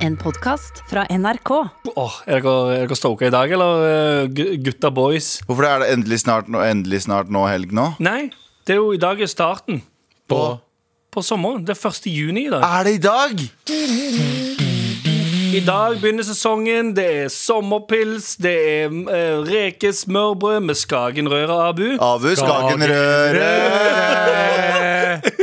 En podkast fra NRK. Åh, er dere, er dere stoka i dag, eller eh, gutta boys? Hvorfor er det endelig snart, nå, endelig snart nå helg nå? Nei, det er jo i dag er starten På på sommeren. Det er 1. juni i dag. Er det i dag? I dag begynner sesongen. Det er sommerpils, det er uh, rekesmørbrød med Skagenrøre, Abu. Abu Skagenrøre.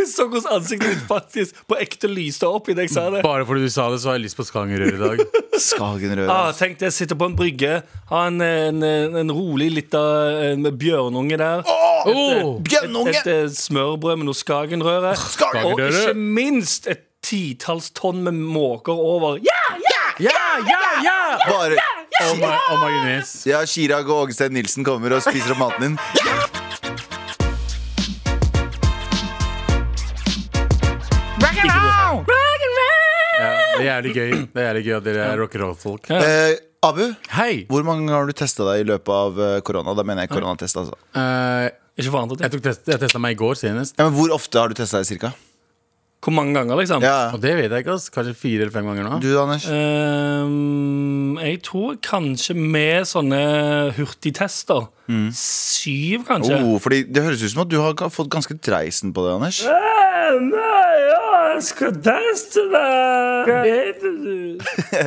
Så hvordan ansiktet ditt faktisk på ekte lyste opp idet jeg sa det. Bare fordi du sa det, så har jeg lyst på Skagenrør i dag. Skagenrør Ah, tenk det, sitte på en brygge, ha en, en, en rolig lita bjørnunge der. Oh! Bjørnunge! Et, et, et smørbrød med noe Skagenrøre. Og ikke minst et titalls tonn med måker over. Ja! Ja, ja, ja! Bare Og, oh og majones. Ja, Chirag og Ågestein Nilsen kommer og spiser opp maten din. Er jævlig gøy Det er jævlig gøy at dere er rock'n'roll-folk. Eh, Abu, Hei! hvor mange har du testa deg i løpet av eh, korona? Da mener jeg koronatest, altså. Eh, Ikke for andre jeg tok test, jeg testa meg i går senest. Ja, men hvor ofte har du testa deg, cirka? Hvor mange ganger, liksom? Ja. Og det vet jeg ikke. ass Kanskje fire eller fem ganger nå. Du, Anders? Ehm, jeg tror kanskje med sånne hurtigtester Syv, kanskje. Oh, fordi Det høres ut som at du har ga- fått ganske dreisen på det, Anders. Eh, Nei, ja, jeg skal teste deg. Hva heter du?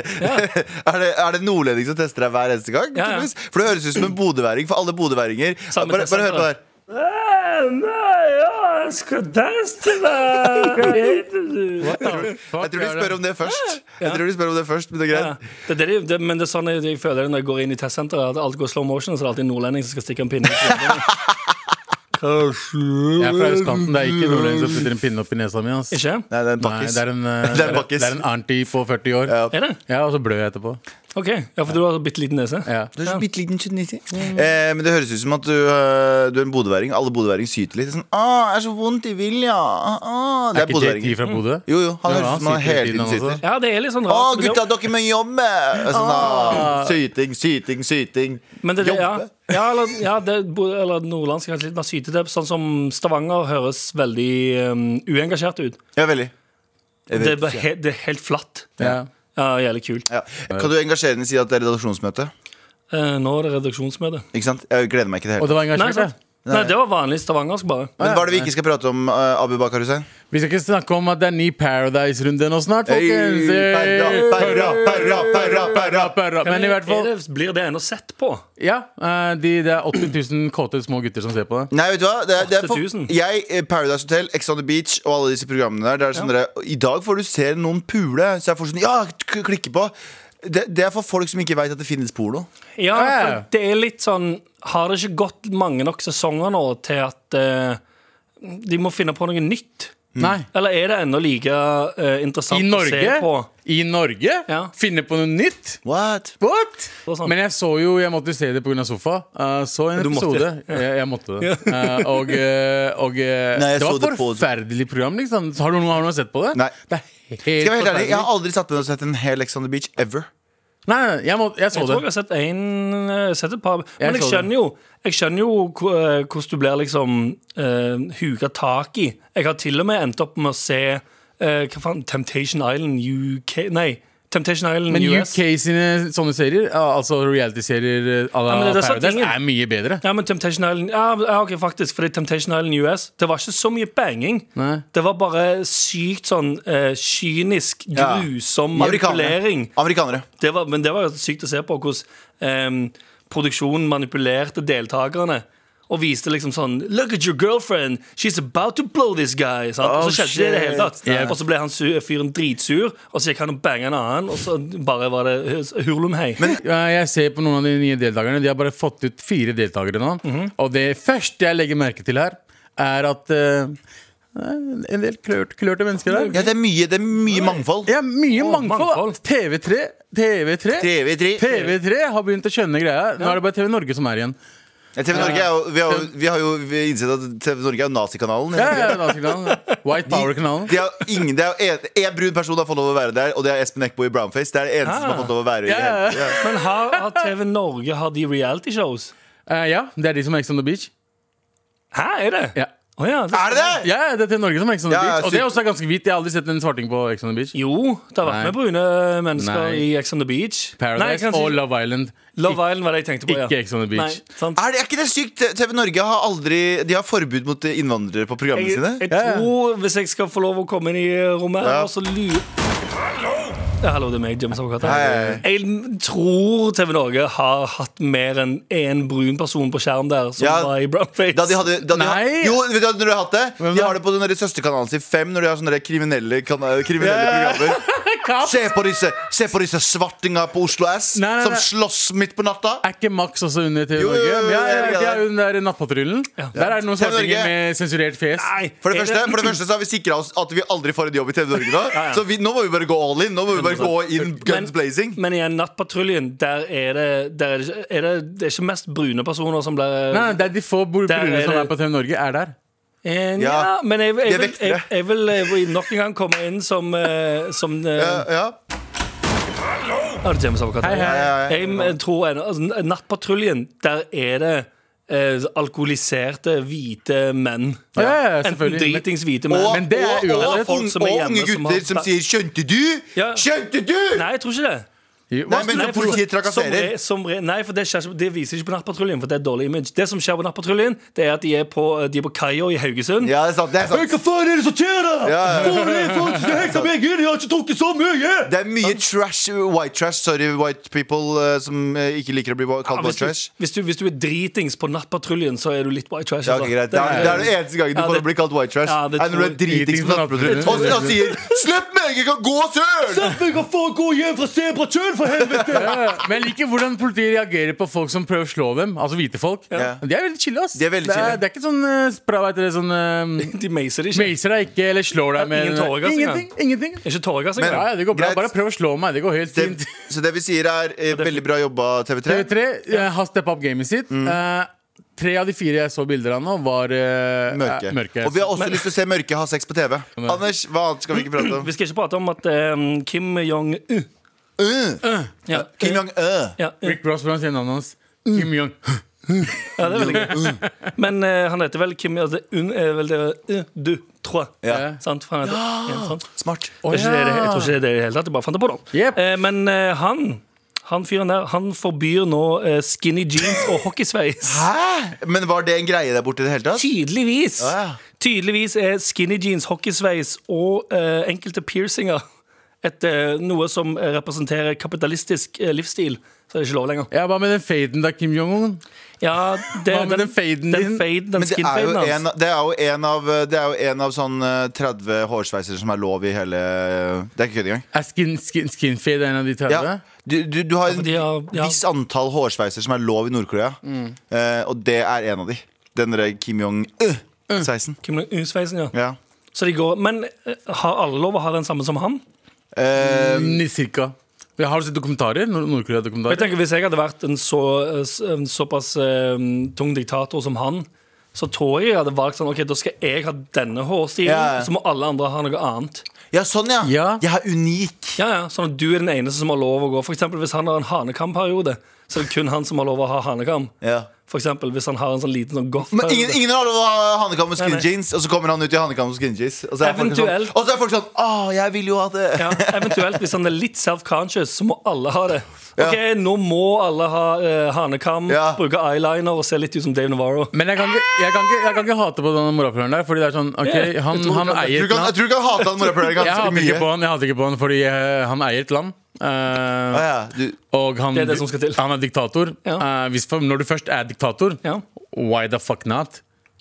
Er det, er det nordlending som tester deg hver eneste gang? Ja, ja. For det høres ut som en bodøværing for alle bodøværinger. Bare, bare hør på det her. Eh, Nei, ja, jeg skal teste deg. Hva heter du? The fuck Jeg tror de spør om det først. Jeg tror de spør om det først, Men det er Ja. greit. Det, er det, det, men det er sånn jeg, jeg føler det når jeg går inn i testsenteret. At alt går slow motion, så det er alltid en nordlending som skal stikke en pinne. Jeg er fra østkanten. Det er ikke nordlending som putter en pinne opp i nesa mi. ass. Ikke? Nei, det er en Nei, bakkis. det er en, eh, Det er en bakkis. det er en auntie på 40 år. Ja. Er det? Ja, Og så blør jeg etterpå. Ok, ja, for du har bitte liten nese. Ja. Du har så bitte liten tjunnisi. Eh, men det høres ut som at du, eh, du er en bodøværing. Alle bodøværinger syter litt. Sånn, ah, 'Er så vondt i Vilja'. Ah, det Er er ikke JT fra Bodø? Jo, jo. Han Ja, høres ut som han hele tiden, syter. Ja, det er litt sånn Å, rart. Å, gutta, dere må jobbe! Sånn, ah, syting, syting, syting. Men det, det, Jobbe. ja, eller, ja det, eller nordlandsk kanskje litt mer sytete. Sånn som Stavanger høres veldig um, uengasjert ut. Ja, veldig. Det er, det er helt flatt. Ja. Ja, Jævlig kult. Ja. Kan du engasjerende si at det er redaksjonsmøte? Eh, nå er det redaksjonsmøte. Ikke sant? Jeg gleder meg ikke til det hele Og det var Nei, engasjert, sant? det. Nei, det var vanlig stavangersk, bare. Men hva er det vi ikke skal prate om, uh, Abu Bakar Hussein? Vi skal ikke snakke om at det er ny Paradise-runde nå snart, folkens. Perra, perra, perra, perra, perra. Perra. Men i hvert fall det, blir det ennå sett på? Ja, Uh, de, det er 80 000 kåte små gutter som ser på det. Nei, vet du hva? Det er, det er for, jeg, eh, Paradise Hotel, Ex on the Beach og alle disse programmene der. Det er sånn dere, I dag får du se noen pule. Så jeg får sånn Ja, klikke på. Det, det er for folk som ikke veit at det finnes porno. Ja, Ja. for det er litt sånn Har det ikke gått mange nok sesonger nå til at eh, de må finne på noe nytt? Nei. Eller er det ennå like eh, interessant I å se Norge? på? I Norge? Ja. Finne på noe nytt? What? What? Sånn. Men jeg så jo, jeg måtte se det pga. sofa. Uh, så en Du måtte. episode. Jeg, jeg måtte det. uh, og eh, og eh, Nei, det var et forferdelig program. Liksom. Har du noen, har noen sett på det? Nei. Det er helt Skal jeg være helt ærlig. Jeg har aldri satt meg ned og sett en hel Ex on the Beach ever. Nei, nei, jeg, må, jeg så Jeg tror jeg har sett en, eh, sett et par Men jeg så skjønner jo Jeg skjønner jo hvor- eh, hvordan du blir liksom uh, huka tak i. Jeg har til og med endt opp med å se eh, Hva faen? Temptation Island UK Nei, Temptation Island Men US. UK sine sånne serier, altså reality-serier à la Ja, men det Paradise, er mye bedre. Ja, men Temptation Island Ja, ja ok, faktisk, fordi Temptation Island US Det var ikke så mye banging. Nei. Det var bare sykt sånn uh, kynisk, grusom ja. manipulering. Amerikanere. Det var, men det var jo sykt å se på hvordan um, produksjonen manipulerte deltakerne. Og viste liksom sånn Look at your girlfriend! She's about to blow this guy! Sant? Oh, og så skjedde det i det hele tatt. shit. Og så ble han fyren dritsur, og så gikk han og banga en annen, og så bare var det hurlumhei. Ja, Jeg ser på noen av de nye deltakerne. De har bare fått ut fire deltakere nå. Mhm. Og det første jeg legger merke til her, er at uh, en del klørte, klørte mennesker der. Ja, det er mye, det er mye mangfold. Ja, mye oh, mangfold. mangfold. TV3 TV3 TV3. TV3 har begynt å skjønne greia. Nå er det bare TV Norge som er igjen. TV Norge er jo, vi, har, jo- vi har jo vi har innsett at TV Norge er jo nazikanalen. Ja, ja, Nazikanalen. White Power-kanalen. De har ingen, det er jo en brun person har fått lov å være der, og det er Espen Eckbo i brownface. Det er det eneste som har fått lov å være Ja, ja. i ja. Men har, har TV Norge Har de reality shows? Eh, ja, det er de som er Ex on the Beach. Hæ, er det? Ja. Å ja, det, Er det det? Ja, det er til Norge som Ex on the Ja, ja, Beach. Og det er også ganske hvitt. Jeg har aldri sett en svarting på Ex on the Beach. Jo, det har vært Nei. med brune mennesker Nei. i Ex on the Beach. Paradise Nei, jeg kan og Love Island. Love Island var det jeg tenkte på. ja. Ikke Ex on the Beach. Nei, sant? Er, det, er ikke det sykt? TV Norge har aldri De har forbud mot innvandrere på programmene Jeg, sine. jeg Ja, ja. tror, hvis jeg skal få lov å komme inn i rommet Ja. her, så lurer ja, Hallo, det er meg, James hei. Jeg tror TV Norge har hatt mer enn én brun person på skjerm der som Ja. var i brownface. Da de hadde, da de Nei. ha- jo, vet du hva, når de har hatt det Hvem De da? har det på den der søsterkanalen sin Fem Når de har sånne der kriminelle, kan, kriminelle programmer se på, disse, se på disse svartinga på Oslo S Nei, nei, Som slåss midt på natta Er ikke Max også under TV Jo, jo, Norge? jo, jo, Ja, ja, er de der. jo den der Nattpatruljen. Der er det noen svartinger med sensurert fjes. Nei, for det, er første, for det første så har vi sikret oss at vi aldri får en jobb i TV Norge nå Så vi, nå må vi bare gå all in Nå må vi bare gå in guns blazing Men igjen, Nattpatruljen, der er det der er det, er det, det er ikke mest brune personer som blir Nei, det er de få brune er som er på TV Norge, er der. Eh, Ja, ja, men jeg, jeg, vil, jeg, jeg vil eh, nok en gang komme inn som, uh, som uh, ja, ja. Ja, det. Hei, hei. Ja, ja. Jeg tror en- altså, Nattpatruljen, der er det eh, alkoholiserte hvite menn. Ja, ja, Enten dritings hvite menn. Og, Men det er og, og, uansett. folk som er og hjemme unge som har- gutter som sier 'skjønte du'? Ja. Skjønte du? Nei, jeg tror ikke det. Nei, men Nei, for- politiet som trakasserer re- som re- Nei, for det, skjer, det viser ikke på Nattpatruljen, for det er dårlig image. Det som skjer på Nattpatruljen, det er at de er på, de er på kaia i Haugesund. Ja, det er sant, det er sant Hva faen er det som skjer der?! Ja, ja. Faen som skal hekse meg inn? Jeg har ikke drukket så mye! Det er mye trash, white trash, sorry white people uh, Som uh, ikke liker å bli Ja, kalt hvis, white du, trash hvis, du, hvis du er dritings på Nattpatruljen, så er du litt white trash. Ja, okay, greit. Det er, det er den eneste gangen du Ja, får det- bli kalt white trash. Ja, det er når du er dritings på nattpatruljen og sier 'slipp meg, jeg kan gå søren'! Jeg kan gå hjem fra Sebratjøen, for helvete! Ja, Men jeg liker hvordan politiet reagerer på folk som prøver å slå dem. Altså hvite folk. Ja. De er veldig chille, ass. De er veldig det, chille. er, det er ikke sånn uh, spra, vet dere, sånn uh, De meiser ikke. Meiser deg ikke eller slår deg med Ingen tåregass engang. Ingenting. ingenting. Ikke tåregass Men- engang. Ja, ja, det går bra. Greit. Bare prøv å slå meg. Det går helt Det, fint. så det vi sier er eh, veldig bra jobba, TV3. TV3 eh, har steppa opp gamet sitt. Mm. Eh, tre av de fire jeg så bilder av nå, var eh, Mørke. eh, mørke. Og vi har også lyst til å se mørke ha sex på TV. Anders, hva annet skal vi ikke prate om? Vi skal ikke prate om at eh, Kim Jong-un Uh, ja, Kim Jong-un. ja, uh, Rick Ross, hvordan sier navnet hans? Kim Jong. ja, det er veldig gøy. Men eh, han heter vel Kim altså, Un er vel det uh, Du, tror jeg. Ja. Sant? For han heter, ja, sant? Smart. Det er ikke det, jeg tror ikke det er det i det hele tatt. Jeg bare fant det på da. Yep. Eh, men eh, han han fyren der Han forbyr nå eh, skinny jeans og hockeysveis. Hæ? Men var det en greie der borte i det hele tatt? Tydeligvis. Ja, ja. Tydeligvis er skinny jeans, hockeysveis og eh, enkelte piercinger et, eh, noe som eh, representerer kapitalistisk eh, livsstil. Så er det ikke lov lenger. Ja, Hva med den faden da, Kim Jong-un? Ja, det, Hva med den faden den, din? fade, den Men det er, jo en, det er jo en av Det er jo en av sånn eh, 30 hårsveiser som er lov i hele Det er ikke kødd engang. Er skin, skin, skin fade en av de 30? Ja. Du, du, du har et en ja. viss antall hårsveiser som er lov i Nord-Korea, Eh, og det er en av de. Den derre Kim Jong-sveisen. Kim Jong-un-sveisen, ja. Ja. Så de går, men eh, har alle lov å ha den samme som han? Eh, Ni- Cirka. Jeg Har du sett dokumentarer? Nord- Jeg Nord-Korea-dokumentarer? tenker Hvis jeg hadde vært en, så, en såpass um, tung diktator som han, så tror jeg jeg hadde valgt sånn Ok, da skal jeg ha denne hårstilen, ja. så må alle andre ha noe annet. ja, sånn, ja. Ja. Jeg er unik. Ja, ja, Sånn at du er den eneste som har lov å gå. For eksempel hvis han har en hanekamperiode, så er det kun han som har lov å ha hanekam. Ja. For eksempel hvis han har en sånn liten sånn goth Men ingen, ingen har lov å ha hanekam og skinny Nei, nei. jeans, og så kommer han ut i hanekam med skinny jeans. Og så er folk sånn, Eventuelt. og så folk sånn Å, jeg vil jo ha det. ja, Eventuelt hvis han er litt self-conscious, så må alle ha det. Ok, Nå må alle ha eh, hanekam, Ja. bruke eyeliner og se litt ut som Dave Navarro. Men jeg kan, ikke, jeg, kan ikke, jeg kan ikke hate på denne morapuleren der. Fordi det er sånn, ok, han, han eier Jeg tror ikke et kan, jeg land. tror ikke han hater han morapuleren Jeg ganske hater mye. ikke på han, jeg hater ikke på han fordi eh, han eier et land. Eh, Ah, ja. du, og han, Det er det som skal til. han er diktator. Ja. Eh, hvis, for, når du først er diktator, Ja. why the fuck not?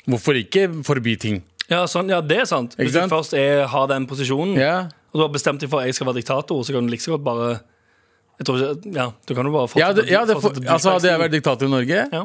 Hvorfor ikke forby ting? Ja, sånn, ja, det er sant. Hvis Ikke sant? du først er, har den posisjonen, Ja. og du har bestemt deg for at jeg skal være diktator, så kan du like så godt bare ikke, ja, Du kan jo bare Ja, det, ja, det, for, altså Hadde jeg vært diktator i Norge, ja.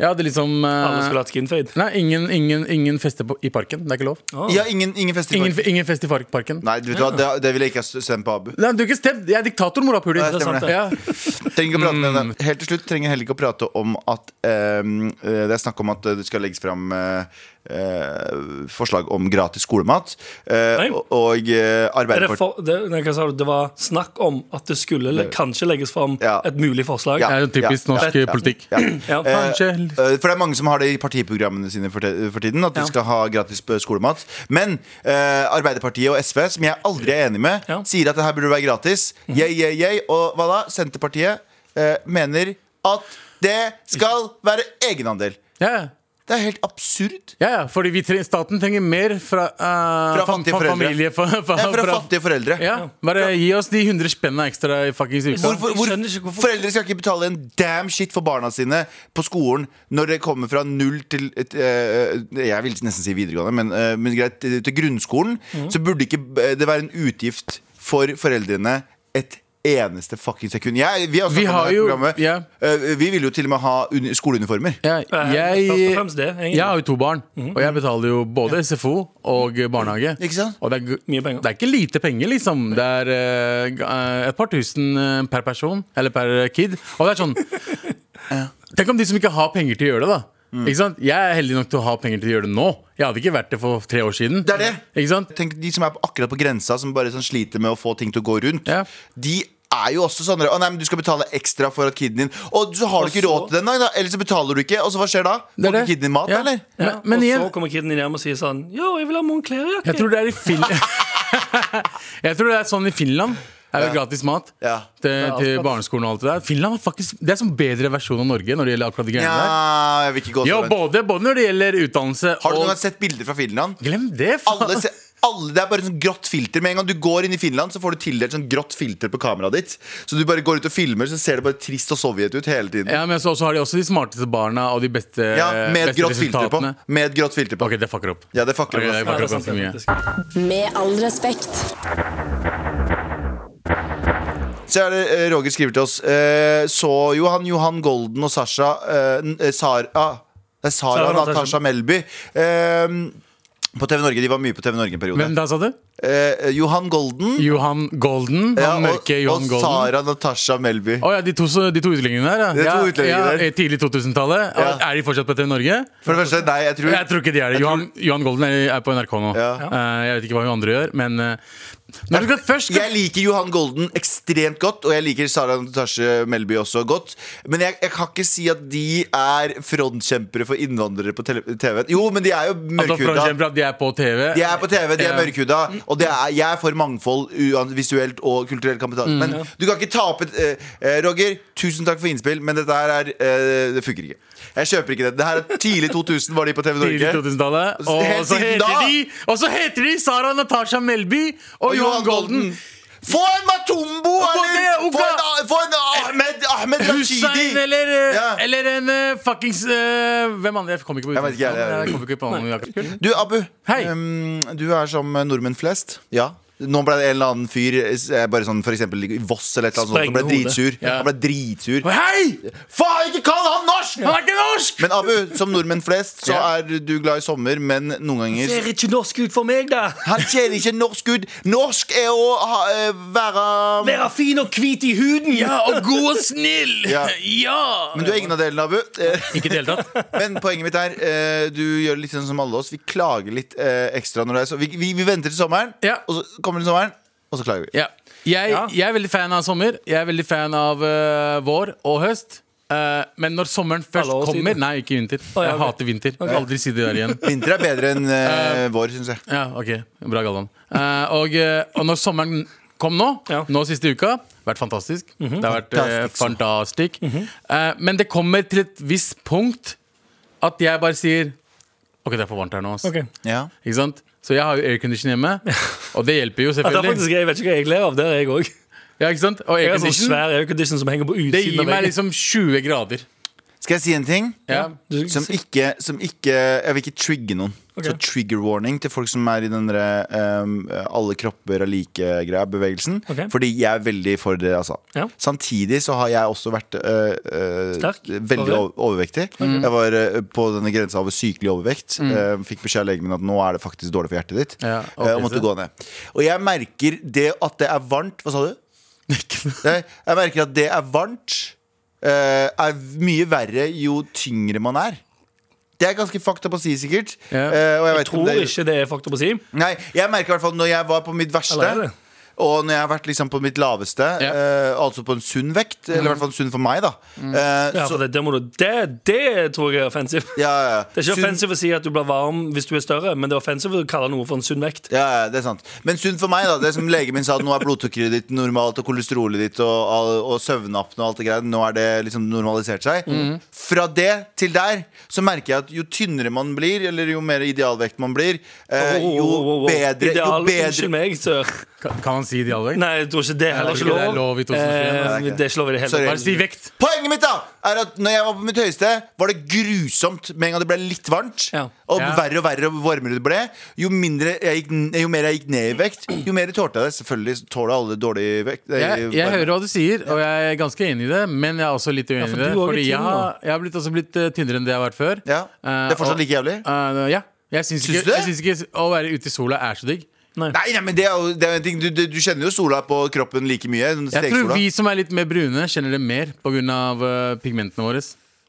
jeg hadde liksom uh, Alle skulle hatt skinfade. Nei, ingen, ingen, ingen feste på, i parken. Det er ikke lov. Oh. ja, ingen, ingen fest i parken. ingen fest i parken. Nei, du vet hva, det, det ville jeg ikke ha stemt på Abu. Nei, du er ikke stemt! Jeg er diktator, morapuler. Er. Ja. Trenger ikke å prate med henne. Helt til slutt trenger jeg heller ikke å prate om at ehm, eh, Det er snakk om at det skal legges fram eh, eh, forslag om gratis skolemat. eh, og eh, Arbeiderpartiet det, det, det var snakk om at det skulle le, kanskje legges fram Ja. et mulig forslag. Ja. Det er jo typisk Ja, norsk ja, politikk. ja. Ja. Eh, Eh, For det er mange som har det i partiprogrammene sine for, for tiden. At de Ja. skal ha gratis skolemat. Men eh, Arbeiderpartiet og SV, som jeg aldri er enig med, Ja. sier at det her burde være gratis. Mm. Yeah, yeah, yeah. Og hva da? Senterpartiet eh, mener at det skal være egenandel. Ja, Det er helt absurd. ja, ja fordi vi tre staten trenger mer fra, uh, Fra fattige foreldre. familie. Fra, fra, er fra fra- fattige foreldre. Ja, bare gi oss de 100 spennene ekstra i fuckings uka. Hvor, hvor, Foreldre skal ikke betale en damn shit for barna sine på skolen når det kommer fra null til et, eh, Jeg vil nesten si videregående, men, uh, men greit, til grunnskolen. Mm. Så burde ikke det være en utgift for foreldrene et eneste fucking sekund. Jeg, vi har, Vi har jo- programmet. ja. Eh, vi vil jo til og med ha uni skoleuniformer. Ja, jeg, jeg, egentlig. jeg har jo to barn, og jeg betaler jo både SFO og barnehage. Ikke sant? Og det er, Mye penger. det er ikke lite penger, liksom. Det er uh, eh, et par tusen eh, per person, eller per kid. Og det er sånn Tenk om de som ikke har penger til å gjøre det, da. Mm. Ikke sant? Jeg er heldig nok til å ha penger til å gjøre det nå. Jeg hadde ikke vært det for tre år siden. Det er det. Ikke sant? Tenk De som er akkurat på grensa, som bare sånn sliter med å få ting til å gå rundt. Ja. De er jo også sånn Å nei, men du skal betale ekstra for at kiden din Og så har du ikke råd til den, da, eller så betaler du ikke. Og så hva skjer da? Det Får ikke kiden din mat, Ja. eller? Ja. Ja, men og så kommer kiden din hjem og sier sånn Yo, jeg vil ha Moncler-jakke. jeg tror det er i Finland Jeg tror det er sånn i Finland. Det er jo Ja. gratis mat Ja. til, til barneskolen og alt det der. Finland er faktisk Det er som bedre versjon av Norge når det gjelder akkurat de greiene der. Ja, jeg vil ikke gå så jo, både, både når det gjelder utdannelse Har du noen og gang sett bilder fra Finland? Glem det, faen! Alle, se, alle, det er bare sånn grått filter. Med en gang du går inn i Finland, så får du tildelt sånn grått filter på kameraet ditt. Så du bare går ut og filmer, så ser det bare trist og Sovjet ut hele tiden. Ja, men så, så har de også de smarteste barna og de beste, Ja, Med beste grått filter på. Med et grått filter på. Ok, det fucker opp. Ja, det fucker okay, opp. Ja, det er fucker opp ganske mye. Med all respekt. Så er det eh, Roger skriver til oss eh, Så jo han Johan Golden og Sasha eh, Sara ah, Det er Sara Sara Natasha Natasha. Melby eh, På TV Norge, De var mye på TV Norge en periode Hvem da, sa du? Eh, Johan Golden Johan Golden. ja, og, mørke Johan og Golden. Sara Natasha Melby Oh, ja, de to, de to utlendingene der, ja. To utlendingene der. eh, Tidlig 2000-tallet. Ja. Er de fortsatt på TV Norge? For det første, nei, jeg tror Jeg tror ikke de er det. Johan, Johan Golden er, på NRK nå. Eh, jeg vet ikke hva hun andre gjør, men uh, når du først Jeg liker Johan Golden ekstremt godt, og jeg liker Sara Natasha Melby også godt. Men jeg, jeg kan ikke si at de er frontkjempere for innvandrere på TV. Jo, men de er jo Altså, mørkhuda. Altså, de er på TV. De er på TV, de er Ja. mørkhuda, og det er, jeg er for mangfold visuelt og kulturell kapital. Mm. Men du kan ikke tape eh, eh, Roger, tusen takk for innspill, men dette her er eh, Det funker ikke. Jeg kjøper ikke det. Det her er Tidlig 2000 var de på TV Norge. 2000-tallet. Og, Og så heter de Sara Natasha Melby og, Johan Golden. Få en Matumbo, eller få en, få en Ahmed, Ahmed Hussein Rashidi! eller, eh, Ja. eller en uh, fuckings uh, Hvem andre? Jeg kommer ikke på Jeg vet ikke, jeg- jeg- Jeg kommer ikke på noen Jakob. Du, Abu. Hei. Um, du er som nordmenn flest. Ja. Nå ble det en eller annen fyr eh, Bare sånn for eksempel i Voss eller et eller annet sånt, ble dritsur. Ja. Han ble dritsur. Hei! Faen, ikke kall han norsk! Han er ikke norsk! Men Abu, som nordmenn flest, så er du glad i sommer, men noen ganger Ser ikke norsk ut for meg, da. Han ser ikke norsk ut. Norsk er å ha, eh, være Være fin og hvit i huden. Ja, og god og snill! Ja. Ja! Men du er ingen av delene, Abu. Eh, Ikke i det hele tatt. Men poenget mitt er du gjør litt sånn som alle oss. Vi klager litt ekstra når det er så vi, vi, vi venter til sommeren, Ja. og så kommer det sommeren, og så klager vi. Ja. Jeg, Ja. jeg er veldig fan av sommer. Jeg er veldig fan av eh, vår og høst. Eh, men når sommeren først Alle år kommer siden. Nei, ikke vinter. ja, Jeg ok. hater vinter. Aldri si det der igjen. Vinter er bedre enn eh, vår, syns jeg. Ja, ok, Bra, Galvan. Eh, og, eh, og når sommeren kom nå, Ja. nå siste uka vært fantastisk. Det har vært eh, Fantastisk. fantastisk. Eh, men det kommer til et visst punkt at jeg bare sier OK, det er for varmt her nå. ass. Ok. Ja. Ikke sant? Så jeg har jo aircondition hjemme, og det hjelper jo selvfølgelig. Ja, det faktisk, jeg vet ikke hva jeg lever av. Det er jeg òg. Ja, ikke sant? Og Jeg har sånn svær aircondition som henger på utsiden av veggen. det gir meg liksom 20 grader. Skal jeg si en ting? Ja. Som ikke, som ikke Jeg vil ikke trigge noen. Okay. Så trigger warning til folk som er i den derre um, alle kropper er like-greia, bevegelsen. Okay. Fordi jeg er veldig for det, altså. Ja. Samtidig så har jeg også vært uh, uh, veldig over- overvektig. Jeg var uh, på denne grensa over sykelig overvekt. Eh, fikk beskjed av legen min at nå er det faktisk dårlig for hjertet ditt. Ja, og måtte gå ned. Og jeg merker det at det er varmt Hva sa du? Jeg, jeg merker at det er varmt eh, er mye verre jo tyngre man er. Det er ganske fakta på å si, sikkert. Ja. Eh, og jeg Jeg vet ikke tror det- ikke det er fakta på å si. Nei, jeg merker i hvert fall når jeg var på mitt verste Eller er det? Og når jeg har vært liksom på mitt laveste, Ja. eh, altså på en sunn vekt, eller i hvert fall sunn for meg, da eh, Ja, så, for det, det, du, det, det tror jeg er offensivt. ja, ja. Det er ikke Sunn- offensivt å si at du blir varm hvis du er større, men det er offensivt å kalle noe for en sunn vekt. Ja, ja, det er sant Men sunn for meg da, det som legen min sa Nå er blodsukkeret ditt normalt Og kolesterolet ditt og, og, og søvnapne og alt det greia Nå er det liksom normalisert seg Fra det til der Så merker jeg at jo tynnere man blir Eller jo mer idealvekt man blir eh, Jo bedre Jo bedre Unnskyld meg, sør. Kan, kan man si dialekt? Nei, jeg tror ikke det er heller ikke det lov. lov i 2021, Eh, altså. det er ikke lov i det hele Sorry. tatt. Bare si vekt. Poenget mitt da er at når jeg var på mitt høyeste Var det grusomt Med en gang det ble litt varmt Ja. Og Ja. verre og verre og varmere det ble Jo, mindre jeg gikk, jo mer jeg gikk ned i vekt Jo mer tålte jeg det Selvfølgelig tåler alle dårlig vekt eh, Jeg, jeg varme. hører hva du sier, og jeg er ganske enig i det. Men jeg er også litt uenig for i det. du også er Fordi jeg har, jeg har blitt, også blitt eh, tynnere enn det jeg har vært før. Ja, Eh, det er fortsatt og- like jævlig Eh, ja. Jeg syns Syns ikke, du det? jeg syns ikke å være ute i sola er så digg. Nei, nei, men det er jo, det er jo en ting du, du, du kjenner jo sola på kroppen like mye sånn Jeg tror vi som er litt mer brune, kjenner det mer pga. Uh, pigmentene våre.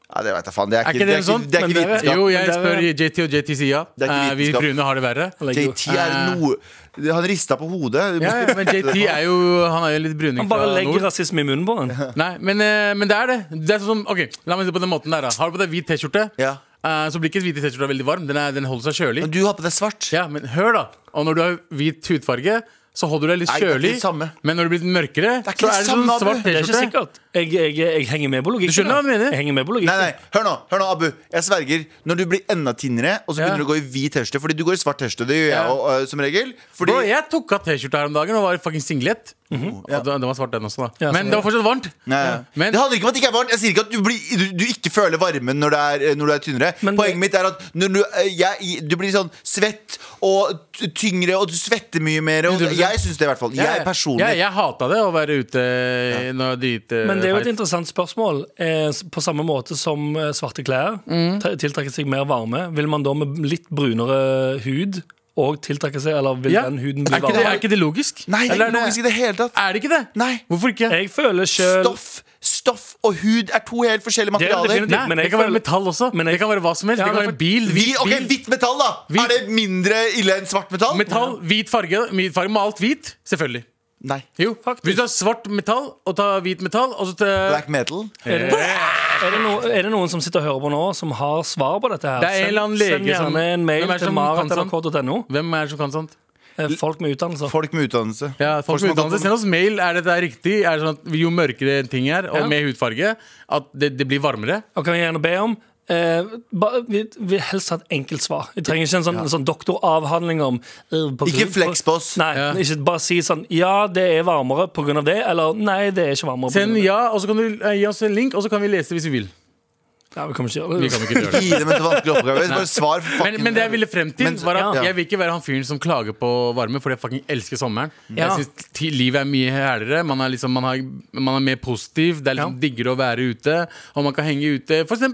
Ja, det vet jeg faen Det er Er ikke, det er det ikke, sånn? det er ikke er- vitenskap Jo, jeg det er- spør JT og JT sier ja. Eh, vi brune har det verre. JT er Eh, noe Han rista på hodet Ja, ja, men JT er jo Han er jo litt bruning Han bare legger rasisme i munnen på den. Nei, men, eh, men det er det. Det er sånn ok, La meg se på den måten der da Har du på deg hvit T-skjorte, Ja. Eh, så blir ikke hvite T-skjorta veldig varm. Den, er, den holder seg kjølig. Men du har på deg svart Ja, men hør da Og når du har hvit hudfarge Så holder du deg litt Nei, det er ikke kjølig det samme. Men når det blir litt mørkere er Så er det sånn svart T-skjorte. Jeg, jeg, jeg henger med på logikken. Du skjønner hva jeg mener? Jeg henger med på Nei, logikken. nei, hør nå, hør nå, Abu Jeg sverger, når du blir enda tynnere Og så Ja. begynner du å gå i hvit T-skjorte Fordi du går i svart T-skjorte. det gjør jeg Ja. og, uh, som regel Fordi, Bro, jeg tok av T-skjorta her om dagen Og var i fucking -hmm. ja, den var svart den også da. Ja, Men det var fortsatt varmt. Ja. Men- Det handler ikke om at det ikke er varmt. Jeg sier ikke at du, blir, du, du ikke føler varmen når du er, når du er tynnere. Men Poenget det- mitt er at når du, øh, jeg, du blir sånn svett Og tyngre Og du svetter mye mer og Jeg synes det i hvert fall. Jeg personlig ja, Jeg hata det å være ute Når dit uh, Men det er jo et interessant spørsmål. Eh, på samme måte som eh, svarte klær Mm. tiltrekker seg mer varme, vil man da med litt brunere hud og tiltrekke seg Eller vil ja. den huden bli er, ikke det, er ikke det logisk? Nei, det er Eller ikke logisk i det hele tatt Er det ikke det? Nei Hvorfor ikke? Jeg føler sjøl Stoff, stoff og hud er to helt forskjellige Det er materialer definitivt. Nei, men jeg det kan være metall også. Men jeg- det kan være hva som helst. Ja, det kan men være bil. Hvit, Hvit ok, bil. Hvitt metall, da! Hvit- Er det mindre ille enn svart metall? Metall, hvit farge. Hvit farge Malt hvit. Selvfølgelig. Nei. Jo, Faktisk. Hvis du har svart metall og tar hvit metall og så tar Black metal? Er det, er, det noen, er det noen som sitter og hører på nå, som har svar på dette her? Det er en eller annen lege Send som- gjerne en mail til marat.nrk.no. Hvem er det som kan sånt? Eh, Folk med utdannelse. Folk med utdannelse. Ja, folk folk med utdannelse Send oss mail. Er dette riktig? Er det sånn at Jo mørkere ting er, og Ja. med hudfarge, at det, det blir varmere? Og kan vi gjerne be om eh, ba, vi vil helst ha et enkelt svar. Vi trenger ikke en sånn, sånn doktoravhandling om eh, på Ikke grunn- på oss. Nei, Ja. ikke bare si sånn Ja, det er varmere pga. det, eller nei, det er ikke varmere. på Send ja, og så kan du eh, gi oss en link, og så kan vi lese hvis vi vil. Ja, vi kommer ikke gjøre Vi det. kan ikke gjøre det. Gi dem en vanskelig oppgave. Bare svar Men, men det jeg ville frem til, Men- var at ja. jeg vil ikke være han fyren som klager på varme, fordi jeg fucking elsker sommeren. Ja. Jeg synes livet er mye herligere. Man er, liksom, man, har, man er mer positiv. Det er liksom Ja. diggere å være ute. Og man kan henge ute, f.eks.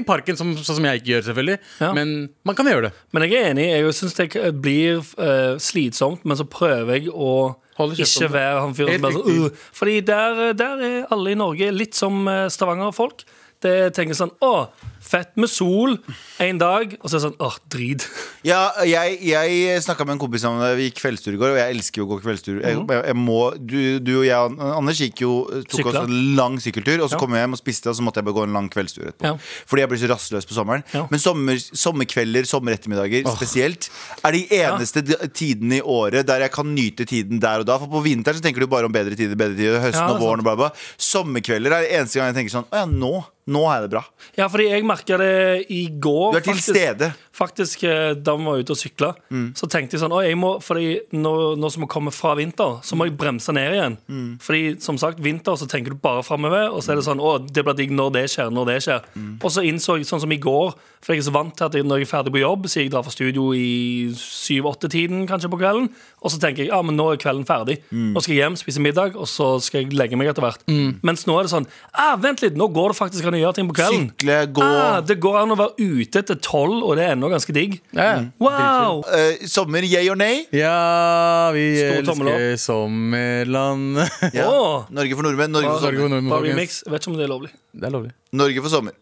i parken, som, sånn som jeg ikke gjør, selvfølgelig. Ja. Men man kan gjøre det. Men jeg er enig. Jeg syns det blir uh, slitsomt, men så prøver jeg å ikke være han fyren som bare sånn uh, Fordi der, der er alle i Norge litt som eh, Stavanger-folk. Det tenker sånn Å, fett med sol en dag. Og så er det sånn Åh, drit. Ja, jeg, jeg snakka med en kompis om det. Vi gikk kveldstur i går, og jeg elsker jo å gå kveldstur. Jeg, jeg, jeg må, du, du og jeg Anders gikk jo tok Sykla. oss en lang sykkeltur, og så Ja. kom jeg hjem og spiste, og så måtte jeg bare gå en lang kveldstur etterpå. Ja. Fordi jeg blir så rastløs på sommeren. Ja. Men sommer, sommerkvelder, sommerettermiddager spesielt, er de eneste tidene i året der jeg kan nyte tiden der og da. For på vinteren så tenker du bare om bedre tider, bedre tider, høsten og våren og bla, bla. Sommerkvelder er det eneste gang jeg tenker sånn Å ja, nå. Nå er det bra. Ja, fordi jeg merka det i går. Du er til faktisk. stede. Faktisk, eh, da vi var ute og sykla, så tenkte jeg sånn Å, jeg må, fordi nå, nå som vi kommer fra vinter, så må jeg bremse ned igjen. Fordi som sagt, vinter så tenker du bare framover, og så er det sånn Å, det blir digg når det skjer, når det skjer. Og så innså jeg, sånn som i går, for jeg er så vant til at jeg, når jeg er ferdig på jobb, så jeg drar fra studio i syv-åtte-tiden kanskje på kvelden, og så tenker jeg ja, men nå er kvelden ferdig. Nå skal jeg hjem, spise middag, og så skal jeg legge meg etter hvert. Mens nå er det sånn ah, Vent litt, nå går det faktisk an å gjøre ting på kvelden. Sykle, gå. Ah, det går an å være ute etter tolv, og det er ennå ganske digg. Ja. Wow! Uh, sommer, yeah or nay? Ja, vi Stor elsker sommerland. Ja. oh. Norge for nordmenn. Norge for Norge for nordmenn, vet ikke om det er lovlig. Det er lovlig. Norge for sommer.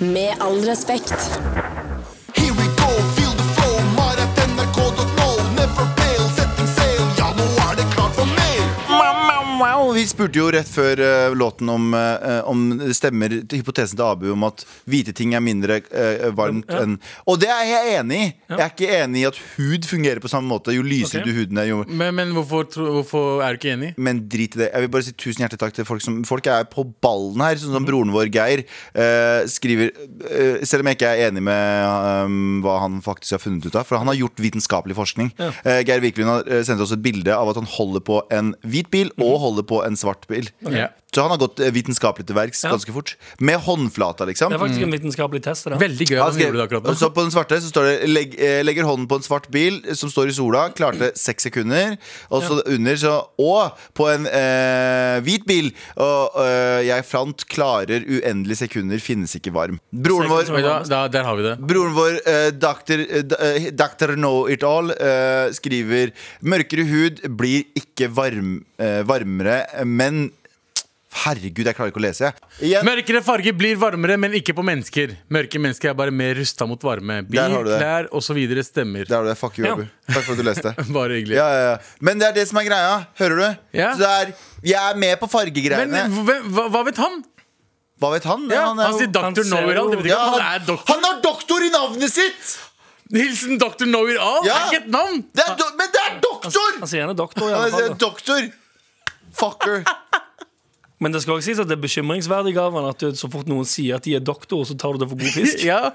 Med all respekt. Vi spurte jo rett før eh, låten om, eh, om det stemmer til hypotesen til Abu om at hvite ting er mindre eh, varmt Ja. enn Og det er jeg enig i. Jeg er ikke enig i at hud fungerer på samme måte. Jo lysere Ok. du huden er, jo Men, men hvorfor, tro- hvorfor er du ikke enig? men drit i det. Jeg vil bare si tusen hjertelig takk til folk som Folk er på ballen her. Sånn som broren vår Geir eh, skriver eh, Selv om jeg ikke er enig med um, hva han faktisk har funnet ut av, for han har gjort vitenskapelig forskning. Eh, Geir Wikelund har eh, sendt oss et bilde av at han holder på en hvit bil og holder på en svart bil. Ja. Så han har gått eh, vitenskapelig til verks Ja. ganske fort. Med håndflata, liksom. Det er faktisk en vitenskapelig test. Det. Veldig gøy at han gjorde det akkurat nå. Så på den svarte så står det legg, eh, 'legger hånden på en svart bil som står i sola'. Klarte seks sekunder. Og så under så Og på en eh, hvit bil. Og eh, jeg fant 'klarer uendelige sekunder, finnes ikke varm'. Broren vår Oi, da, da, der har vi det. Broren vår, eh, Dr. eh, d- eh, Dr. Know It All, eh, skriver Mørkere hud blir ikke varm, eh, varmere, men Herregud, jeg klarer ikke å lese. Igjen, Mørkere farger blir varmere, men ikke på mennesker. Mørke mennesker er bare mer rusta mot varme. Bil, Der har du det. klær osv. stemmer. der har du det. Fuck you, Ja. Abu. Takk for at du leste. Bare hyggelig. Ja, ja, ja. Men det er det som er greia. Hører du? Ja. Så det er, jeg er med på Men fargegreiene. hvem- hva, hva vet han? Hva vet han? Ja, han, er han jo- sier han Dr. ser Know-it-all. Det betyr ja, at han, han er doktor. han har doktor i navnet sitt! Hilsen Dr. Know-it-all. Det er ikke et navn! Det er do men det er doktor! Han sier han er doktor. i Han alle er fall, da. doktor. Fucker. Men det skal også sies at det er bekymringsverdig av at du, så fort noen sier at de er doktor, så tar du det for god fisk. Ja,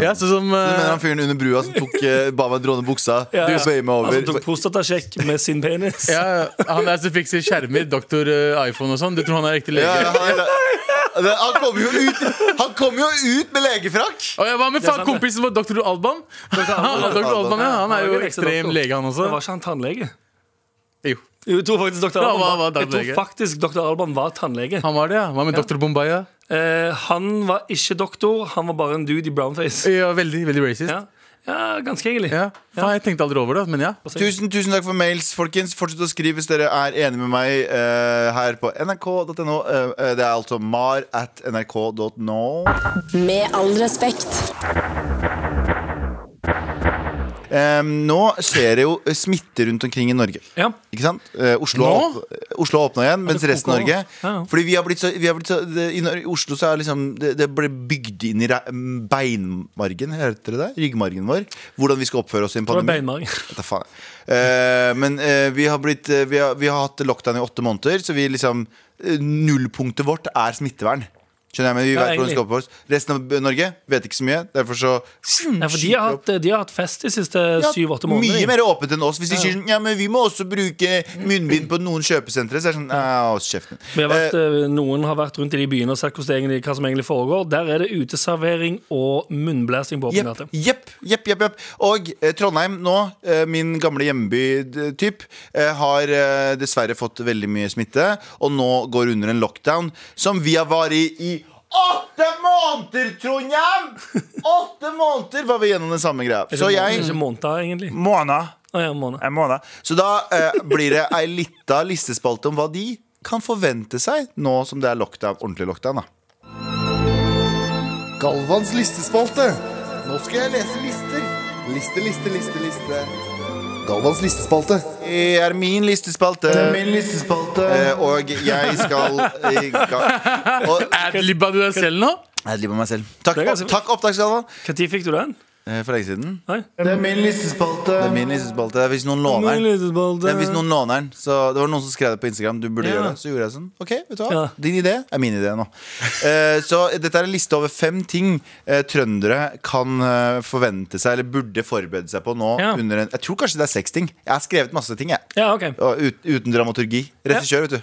ja sånn som Du mener eh, han fyren under brua som tok, uh, ba meg dråne buksa? Ja, ja. meg over. Altså tok prostatasjekk med sin penis. ja, Han der som fikser skjermer, doktor uh, iPhone og sånn. Du tror han er ekte lege? Ja, ja, han, det- han kommer jo ut Han kom jo ut med legefrakk! Og jeg var med faen kompisen vår, doktor Alban. Alban, Dr. Alban, ja, han er jo ekstrem lege, han også. Det var ikke han tannlege? Jo, Jeg tror faktisk Dr. Ja, Alban var, var jeg tror tannlege? faktisk Dr. Alban var tannlege. Han var det, ja. Hva med doktor Bombaya? Eh, han var ikke doktor, han var bare en dude i brownface. Ja, veldig, veldig racist. Ja, ja ganske egentlig. Ja. Faen, jeg tenkte aldri over det, men ja. Tusen, tusen takk for mails, folkens. Fortsett å skrive hvis dere er enige med meg eh, her på nrk.no. Eh, det er altså mar at nrk.no. Med all respekt. Eh, nå skjer det jo smitte rundt omkring i Norge. Ja. Ikke sant? Eh, Oslo, Nå? Oslo åpna igjen, mens resten av? Norge Ja, ja. Fordi vi har blitt så, vi har blitt så det, I Oslo så er liksom det, det ble bygd inn i beinmargen, heter det det? Ryggmargen vår. Hvordan vi skal oppføre oss i en pandemi. Eh, men eh, vi, har blitt, eh, vi, har, vi har hatt lockdown i åtte måneder, så vi liksom eh, nullpunktet vårt er smittevern. Skjønner jeg, men vi Ja, vet hvordan vi skal oss Resten av Norge vet ikke så mye. Derfor så Nei, for de har hatt, de har hatt fest de siste syv-åtte månedene. Mye mer åpent enn oss. Hvis de sier sånn Ja, men vi må også bruke munnbind på noen kjøpesentre, så er det sånn kjeften. Vi har vært, Eh, eh, noen har vært rundt i de byene og sett egentlig, hva som egentlig foregår. Der er det uteservering og munnblæsing på åpen gate. jepp, jepp, jepp, jepp. Og eh, Trondheim nå, eh, min gamle hjemby-typ, eh, har eh, dessverre fått veldig mye smitte, og nå går under en lockdown som vi har vært i i åtte måneder, Trondheim! Åtte måneder var vi gjennom den samme greia. Så jeg Ikke måneder, egentlig. Måned. Å, ja, måned. En måned. Så da eh, blir det ei lita listespalte om hva de kan forvente seg nå som det er lockdown, ordentlig lockdown. da Galvans listespalte. Nå skal jeg lese lister. Liste, liste, liste, liste. Galvans listespalte. Det er min listespalte. Det er min listespalte. Eh, og jeg skal i gang. Og Adlibba du deg selv nå? jeg driver meg selv. Takk, Det er ganske- takk opptaksgalvan. Når fikk du den? Eh, For lenge siden. Nei? Det er min listespalte. Det er min listespalte. Det er hvis noen låner den. Det er hvis noen låner den Så det var noen som skrev det på Instagram. Du burde Ja. gjøre det Så gjorde jeg sånn. Ok, vet du hva? Ja. Din idé er min idé nå. uh, så dette er en liste over fem ting uh, trøndere kan uh, forvente seg, eller burde forberede seg på nå. Ja. Under en, jeg tror kanskje det er seks ting. Jeg har skrevet masse ting, jeg. Ja, OK. Og ut, uten dramaturgi. Regissør, vet du.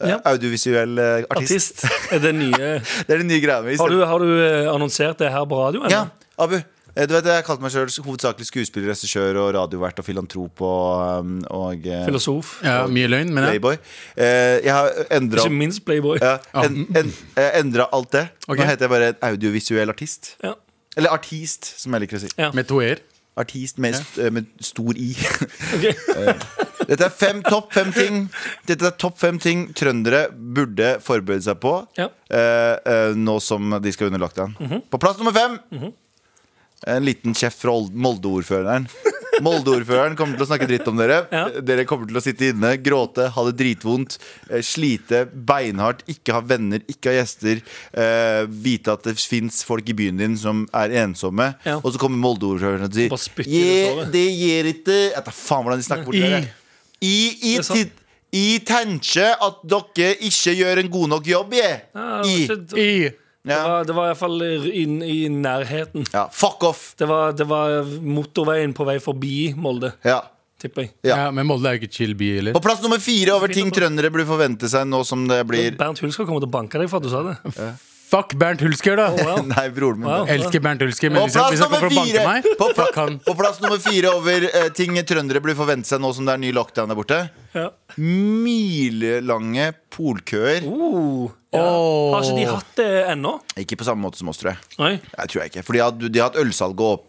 Ja. Audiovisuell artist. Artist. Er det nye Det er den nye greia mi. Har du, har du annonsert det her på radio? Ja, Abu. Eh, Du vet, Jeg har kalt meg selv hovedsakelig skuespiller, regissør og radiovert og filantrop og, um, og Filosof. Filosof. Ja, Mye løgn, men ja. Playboy. Eh, jeg har endra Ikke minst Playboy. ja, en, en, eh, endra alt det. Okay. Nå heter jeg bare en audiovisuell artist. Ja. Eller artist, som jeg liker å si. Ja. Med to e-er. Artist med, st- eh, med stor I. Ok. Dette er fem, topp fem ting Dette er topp fem ting trøndere burde forberede seg på Ja. uh, uh, nå som de skal under lockdown. På plass nummer fem En liten kjeft fra Old- Molde-ordføreren. Molde-ordføreren kommer til å snakke dritt om dere. Ja. Dere kommer til å sitte inne, gråte, ha det dritvondt, eh, slite beinhardt, ikke ha venner, ikke ha gjester. eh, vite at det fins folk i byen din som er ensomme. Ja. Og så kommer Molde-ordføreren og sier Bare det gir. Ikke Jeg tar faen hvordan de snakker bort I- dere. I, i, Det er sant. tenker at dere ikke gjør en god nok jobb, jeg. Ja, I. det, var I det, Ja. var, i hvert fall inn i nærheten. ja, fuck off. Det var, det var motorveien på vei forbi Molde, Ja. tipper jeg. Ja. Ja, Men Molde er jo ikke chill by heller. På plass nummer fire over ting trøndere burde forvente seg nå som det blir Bernt skal komme til å banke deg for at du sa det. Fuck Bernt Hulsker, da! Wow. Nei, broren min. Wow. Elsker Bernt Hulsker, men På hvis han, hvis han kommer for å nummer banke meg på, Fuck han. på plass nummer fire over eh, ting trøndere blir forvente seg nå som det er ny lockdown der borte. Ja. Milelange polkøer. Uh, ja. oh. Har ikke de hatt det ennå? Ikke på samme måte som oss, tror jeg. Nei. Jeg tror jeg ikke For de har, de har hatt ølsalget opp.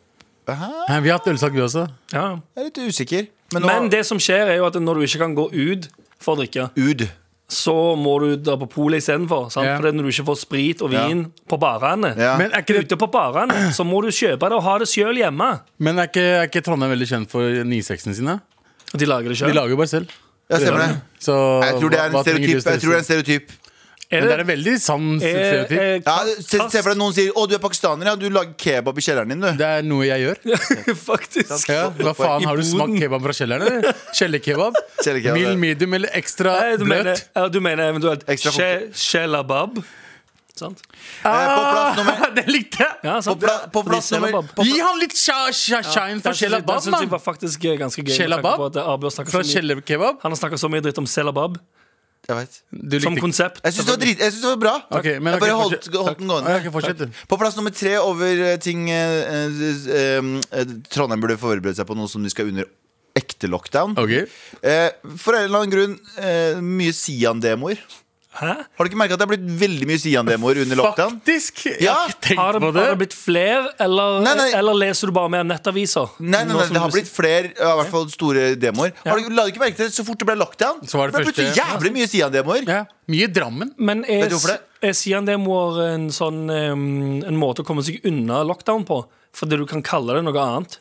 Hæ? Hæ, Vi har hatt ølsalg, vi også. Ja. Jeg er litt usikker. Men, nå, Men det som skjer, er jo at når du ikke kan gå ut for å drikke, Ud. så må du dra på polet istedenfor. sant? Ja. For når du ikke får sprit og vin på barene Ja. Men er ikke, det, Ute på barene så må du kjøpe det og ha det sjøl hjemme. men er ikke, er ikke Trondheim veldig kjent for 9-6-ene sine? De lager det De lager jo bare selv. Ja, stemmer det. Så Jeg tror det er en stereotyp. Jeg tror det er en stereotyp Men det er en veldig sann stereotyp. ja, se, se for deg noen sier 'Å, du er pakistaner', ja. Du lager kebab i kjelleren din, du. Det er noe jeg gjør. Faktisk. Ja, hva faen, Har du smakt kebab fra kjelleren? eller? Kjellerkebab? Mild medium eller ekstra Nei, du, mener, ja, du mener eventuelt shelabab? Sant? Eh, på plass nummer Ah, det likte jeg! Ja. På pla- på plass nummer- på- Gi han litt sha, sha, shine for kjellabab synes jeg- shelabab, mann! eh, snakket Fra kjellerkebab? Han har snakka så mye dritt om selabab som konsept. Jeg syns det var drit Jeg synes det var bra. Ok, men jeg bare holdt, fortsett. holdt den gående. Ah, ok, fortsett. På plass nummer tre over eh, ting eh, eh, eh, Trondheim burde forberede seg på noe som de skal under ekte lockdown. Ok Eh, for en eller annen grunn eh, mye Sian-demoer. Hæ? Har du ikke merka at det har blitt veldig mye Sian-demoer under lockdown? Faktisk! Jeg Ja, har ikke tenkt Har det, på har det det. blitt flere, eller, Nei, nei. eller leser du bare mer nettaviser? Nei, nei, nei, nei, det har blitt flere, i hvert fall store demoer. Har du, la du ikke merke til det så fort det ble lockdown? Så var det ble plutselig jævlig mye Sian-demoer. Ja. Mye Drammen. Men er, det? er Sian-demoer en sånn um, En måte å komme seg unna lockdown på? Fordi du kan kalle det noe annet?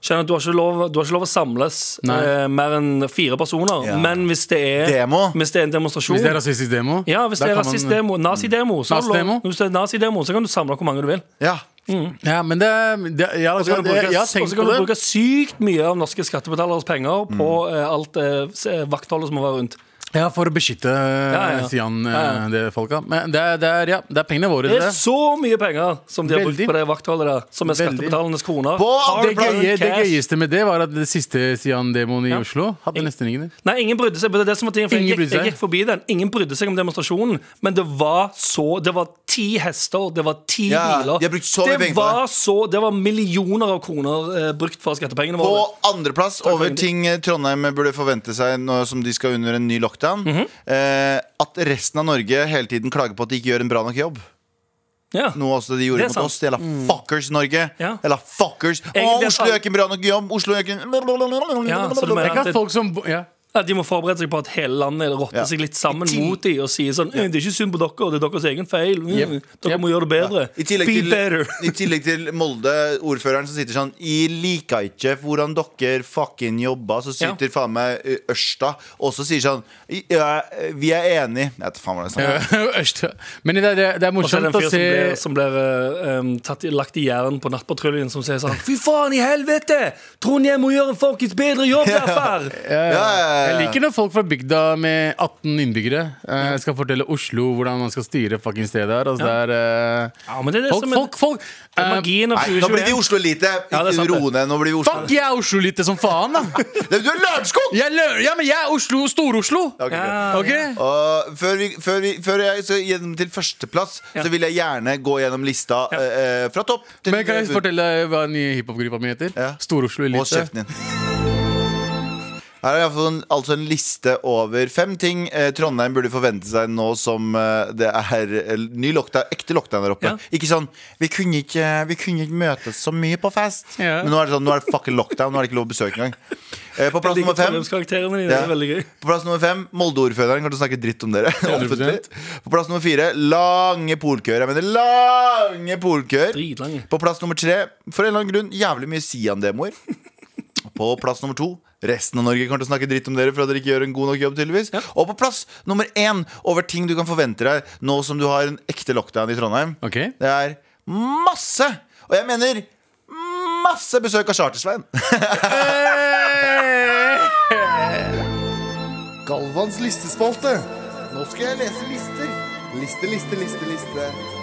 Skjønner at Du har ikke lov, du har ikke lov å samles eh, mer enn fire personer. Ja. Men hvis det er Demo. Hvis det er en demonstrasjon Hvis det er rasistisk demo. Ja, hvis da det er kan man- rasistdemo, nazidemo, så, har du lov- Nazidemo? hvis det er nazidemo, så kan du samle hvor mange du vil. Ja. Ja, men det, det ja, Og så kan du bruke, Jeg har og så kan på du det. bruke sykt mye av norske skattebetaleres penger på eh, alt eh, s- vaktholdet som må være rundt. Ja, For å beskytte ja. ja, Sian, Ja, ja. eh, det folka. Men det er, det er, ja, det er pengene våre. Det Det. er så mye penger som de har brukt på det vaktholdet som er skattebetalernes kroner. Det, gøye, det gøyeste med det var at det siste Sian-demoen i Ja. Oslo hadde nesten ingen. Nei, ingen brydde seg. Det det som var tingen, for jeg, jeg, jeg gikk forbi den. Ingen brydde seg om demonstrasjonen, men det var så Det var ti hester, det var ti Ja, biler. de brukt så mye det var så Det var millioner av kroner eh, brukt for skattepengene På andreplass over ting eh, Trondheim burde forvente seg nå som de skal under en ny lockdown. Mhm. eh, at resten av Norge hele tiden klager på at de ikke gjør en bra nok jobb. Ja. Noe også de gjorde mot sant. oss. Jævla fuckers, Norge. Ja. Jævla fuckers. Å, Oslo gjør ikke en bra nok jobb. Oslo gjør ikke Ja, så du mener Tenk at at folk som ja. Ja, de må forberede seg på at hele landet rotter Ja. seg litt sammen mot dem og sier sånn «Eh, Det er ikke synd på dere, det er deres egen feil. Mm, Yep. Dere Yep. må gjøre det bedre. I tillegg, Be til, better. I tillegg til Molde, ordføreren som sitter sånn Jeg liker ikke hvordan dere fucking jobber. Så Ja. sitter faen meg eh, Ørsta og så sier sånn ja, Vi er enige. Jeg vet faen hva det er sånn. Men det er, det er Og så er det morsomt en å fyr som se blir, som blir eh, lagt i jern på Nattpatruljen, som sier sånn Fy faen i helvete! Trondheim må gjøre en folkens bedre jobb derfor! Ja, ja, ja, Jeg liker når folk fra bygda med 18 innbyggere eh, skal fortelle Oslo hvordan man skal styre fucking stedet her. Altså, det er eh, Ja, men det er det Folk, som er, folk, folk det er eh, magien av Nei, nå blir vi 2021. Oslo-elite. Ja, det er sant, det. Ro ned. Nå blir vi Oslo. Fuck, jeg er Oslo-lite som faen, da! Du er Lørenskog! Jeg lø ja, men jeg er Oslo, Stor-Oslo! Ok, greit. Ja, Ok? Og før, vi, før, vi, før jeg skal gjennom til førsteplass, Ja. så vil jeg gjerne gå gjennom lista eh, eh, fra topp til Men kan jeg fortelle hva den nye hiphop-gruppa mi heter? Ja. Stor-Oslo Og kjeften din. Her er iallfall en, altså en liste over fem ting eh, Trondheim burde forvente seg nå som eh, det er eh, ny lockdown, ekte lockdown der oppe. Ja. Ikke sånn vi kunne ikke, vi kunne ikke møtes så mye på fest. Ja. Men nå er det sånn, nå er det fucking lockdown. Nå er det ikke lov å besøke engang. Eh, på plass nummer fem Ja. På plass nummer fem, Molde-ordføreren kommer til å snakke dritt om dere. På plass nummer fire, lange polkøer. Jeg mener lange polkøer. På plass nummer tre, for en eller annen grunn, jævlig mye Sian-demoer. På plass nummer to Resten av Norge kommer til å snakke dritt om dere for at dere ikke gjør en god nok jobb. tydeligvis Og på plass nummer én over ting du kan forvente deg nå som du har en ekte lockdown i Trondheim. okay. Det er masse, og jeg mener masse besøk av Chartersveien. Galvans listespalte. Nå skal jeg lese lister. Liste, liste, liste, liste.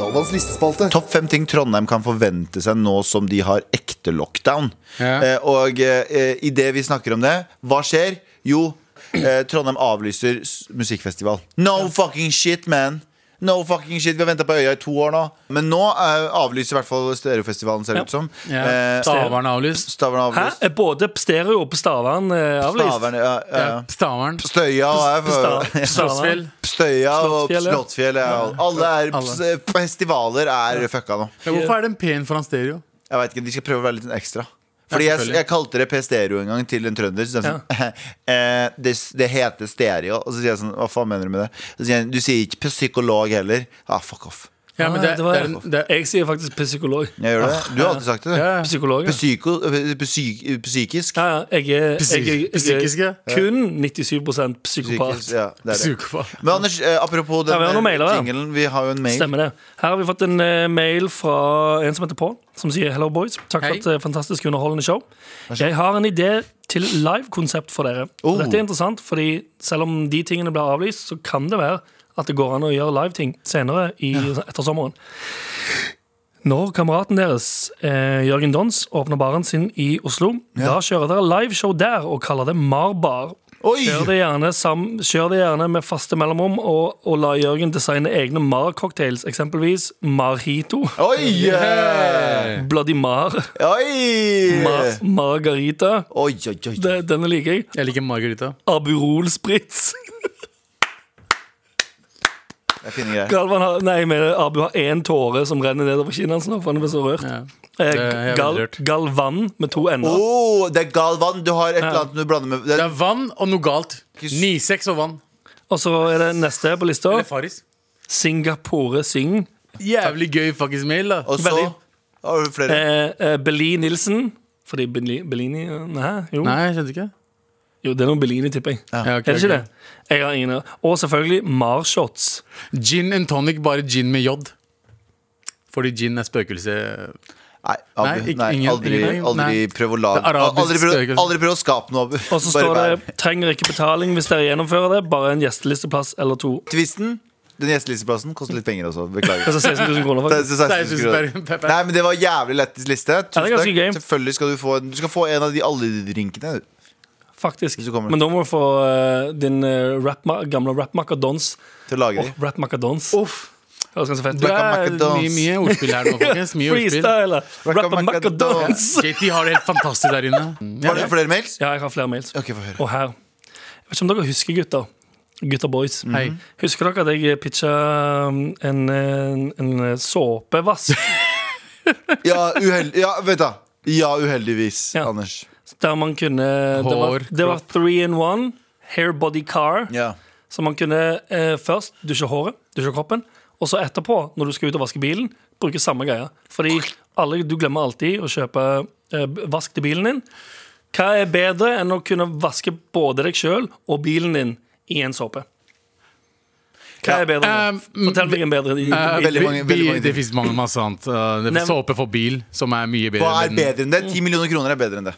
Galvans listespalte. Topp fem ting Trondheim kan forvente seg nå som de har ekte lockdown. Ja. Eh, og eh, i det vi snakker om det, hva skjer? Jo, eh, Trondheim avlyser musikkfestival. No fucking shit, man! No fucking shit, Vi har venta på Øya i to år nå. Men nå eh, avlyser i hvert fall Stereofestivalen, ser det Ja. ut som. ja. Eh, Stavern er avlyst Stavern avlyst. Hæ? både stereo på Stavern eh, avlyst? Stavern, ja, ja. Stavern Støya og Slottsfjell Støya og Slottsfjell, ja. Alle er, Alle. festivaler er fucka nå. Men Hvorfor er den pen foran stereo? Jeg vet ikke, De skal prøve å være litt ekstra. Fordi jeg, jeg kalte det P-stereo en gang til en trønder. Så sånn, eh, det, det heter stereo. Og så sier jeg sånn, hva faen mener du med det? Så sier jeg, du sier ikke psykolog heller. Ah, fuck off. Ja, men det, Ah, det var- det er Jeg sier faktisk psykolog. Jeg gjør det. Du har alltid sagt det. ja, ja. Psykolog, ja. Psyko, psyk, psykisk. Ja, ja, jeg er, jeg, er- jeg, Psykiske? er kun 97 psykopat. Psykisk, ja, det er det. Psykopat. Men Anders, eh, apropos den Ja, vi har eh, mailer, jinglen. Vi har jo en mail. Stemmer det. Her har vi fått en eh, mail fra en som heter Paul, som sier Hello boys. Takk Hei. for et eh, fantastisk underholdende show. Jeg har en idé til livekonsept for dere. Oh. Dette er interessant, fordi selv om de tingene blir avlyst, så kan det være at det går an å gjøre live-ting senere i, etter sommeren. Når kameraten deres, eh, Jørgen Dons, åpner baren sin i Oslo, da kjører dere liveshow der og kaller det Marbar. Kjør det gjerne, sam, kjør det gjerne med faste mellomrom, og, og la Jørgen designe egne Mar-cocktails, eksempelvis Marhito, Oi! yeah. Bloody Mar, Oi! Mar Margarita. Oi, oi, oi. Det, denne liker jeg. Jeg liker Margarita. Aburol Spritz. Jeg finner greier. Galvan har, nei, men Abu har én tåre som renner nedover kinnet hans nå, for han blir så rørt. Ja. Eh, Det er gal, veldig rørt. Galvan med to ender. Oh, det er Galvan. Du har et eller annet du blander med det, Det er vann og noe galt. Nisex 9-6 og vann. Og så er det neste på lista. Eller Faris. Singapore Syng. Jævlig gøy fuckings mail, da. Og så Veldig. har du flere. Eh, eh, Beli Nilsen. Fordi Beli- Bellini eh, Nei, jo. Nei, jeg skjønte ikke. Jo, det er noen Bellini, tipper jeg. Ja, ok, Er det ikke ok. det? Jeg har ingen Og selvfølgelig Marshots. Gin and tonic, bare gin med J. Fordi gin er spøkelse. Nei, Abu, Nei, ingen- aldri, ingen- aldri nei. prøv å lage Aldri prøv, aldri prøv å skape noe, Og så står bare, det 'trenger ikke betaling hvis dere gjennomfører det', bare en gjestelisteplass eller to. Twisten, den gjestelisteplassen, koster litt penger også. Beklager. 16 000 kroner, Det er faktisk. 16 Nei, jeg synes 000 kroner. Nei, men det var jævlig lettest liste. Ja, Tusen takk. Selvfølgelig skal du få Du skal få en av de alle drinkene. Faktisk. Hvis du. Men da må du få uh, din uh, rap, gamle rap macadons. Til å lage Oh, Rap macadons. Dons. Uff. Høres ganske fett Det er mye, mye ordspill her nå, folkens. Mye. Freestyle. Racka Rapmaker Dons. JT har det helt fantastisk der inne. Har du flere mails? Ja, jeg har flere mails. Ok, høre. Og her. Jeg vet ikke om dere husker, gutter. Gutta boys. Hei. Husker dere at jeg pitcha um, en, en, en såpevask? Ja, uheldig Ja, vent, da. Ja, uheldigvis, Ja. Anders. Der man kunne Det var, Hår, det var three in one. Hair body car. Ja. Så man kunne eh, først dusje håret, dusje kroppen, og så etterpå, når du skal ut og vaske bilen, bruke samme greia. Fordi alle, du glemmer alltid å kjøpe eh, vask til bilen din. Hva er bedre enn å kunne vaske både deg sjøl og bilen din i en såpe? Hva Ja. er bedre? Um, Fortell meg en bedre. i- Eh, Veldig mange- veldig mange. Det fins mange masse annet. Uh, det er såpe for bil, som er mye bedre. Hva er bedre enn det? 10 millioner kroner er bedre enn det.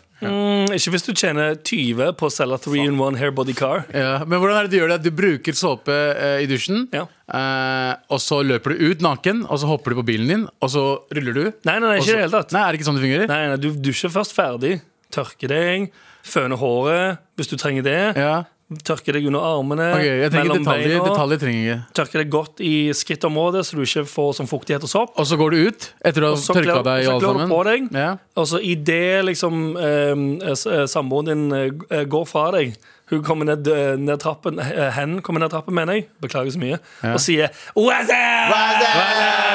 Mm, ikke hvis du tjener 20 på å selge 3 in 1 hair body car. Ja, men hvordan er det du gjør det? Du bruker såpe eh, i dusjen, Ja. eh, og så løper du ut naken, og så hopper du på bilen din, og så ruller du. Nei, nei, nei, ikke så- det hele tatt. Nei, er det ikke sånn det fungerer? Nei, nei, Du dusjer først ferdig, tørker deg, føner håret hvis du trenger det. Ja. Tørker deg under armene, Okay, jeg trenger detaljer. beina. Detaljer trenger jeg ikke. Tørker deg godt i skrittområdet, så du ikke får sånn fuktighet og sopp. Og så går du ut etter å ha Så tørka deg i så alt klør du på deg. Ja. Og så idet liksom eh, eh, samboeren din eh, går fra deg Hun kommer ned, eh, ned trappen eh, Hen kommer ned trappen, mener jeg. Beklager så mye. Og sier What's up?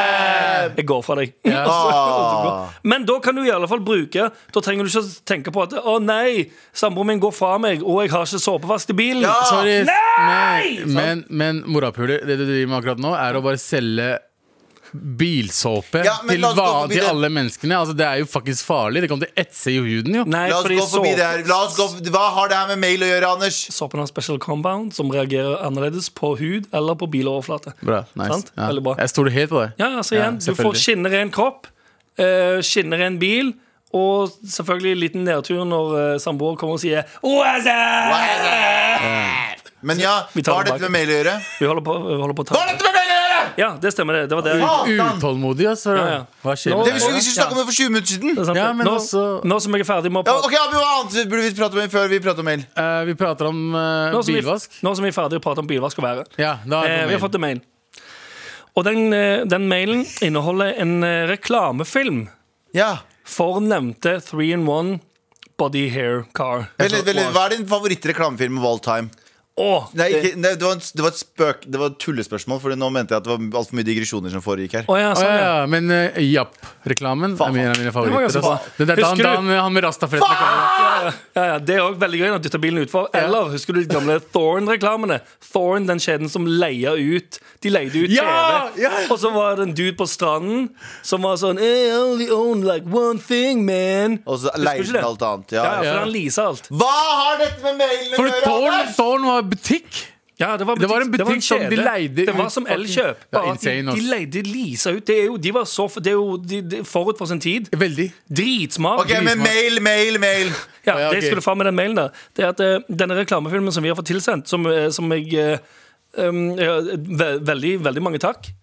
Jeg går fra deg. Ah. Men da kan du i alle fall bruke Da trenger du ikke å tenke på at Å nei, samboeren min går fra meg, og jeg har ikke såpevask i bilen. Ja. Sorry. Nei! Men, men morapuler, det du driver med akkurat nå, er å bare selge bilsåpe Ja, men til, la oss gå va forbi til det. alle menneskene. Altså, det er jo faktisk farlig. Det kommer til å etse i huden, jo. Nei, La oss fordi gå forbi det her. La oss gå, hva har det her med mail å gjøre, Anders? Såpen har special compound som reagerer annerledes på hud eller på biloverflate. Bra, nice. Sant? Ja. Veldig bra. Jeg stoler helt på det. Ja, altså Ja, igjen, Du får selvfølgelig. skinneren kropp, uh, skinneren bil, og selvfølgelig en liten nedtur når uh, samboer kommer og sier What's up? Men ja, Vi tar hva har det dette med mail å gjøre? Vi holder på, vi holder på å Hva har dette med mail å gjøre?! Ja, det stemmer, det. Det var det. Utålmodig, altså. Ja, ja. Hva skjer Nå- Det vi skulle vi snakke om det for 20 minutter siden. Det er sant, Ja, men nå, også- nå som jeg er ferdig med å prate ok, okay, Hva annet burde vi prate om før vi prater om mail? Uh, vi prater om uh, nå vi, bilvask. nå som vi er ferdig å prate om bilvask og været. Ja, da er Eh, uh, vi har fått en mail. Og den, eh, den mailen inneholder en reklamefilm Ja, for nevnte 3-in-1 body hair car. veldig, veldig, Hva er din favorittreklamefilm of all time? Åh, Nei, ikke, nei det, var en, det var et spøk Det var et tullespørsmål, Fordi nå mente jeg at det var altfor mye digresjoner som foregikk her. Å ja, sånn, ja, ja. ja, men uh, Japp-reklamen er min- av mine favoritter. ganske. Altså. Det er da, han, han med rastaflettene Ja, ja, ja, Det er òg veldig gøy når du tar bilen utfor. Eller husker du de gamle Thorn-reklamene? Thorn, den kjeden som leia ut De leide ut Ja, TV. ja. Og så var det en dude på stranden som var sånn I only own like one thing, man. Og så leide han alt annet. Ja, Ja. ja, for Ja. han leasa alt. Hva har dette med mailen å gjøre? Thorn var butikk. Ja, det var, Det var en butikk som de leide leide Det var som Elkjøp. Ja, de, de leide Lisa ut. Det er jo, de var så, det er jo de, de, forut for sin tid. Veldig. Dritsmart. Ok, men mail, mail, mail. Ja, Ja, det ok. jeg skulle fram med den mailen der Det er at uh, denne reklamefilmen som vi har fått tilsendt Som, uh, som jeg uh, um, ve veldig, veldig mange takk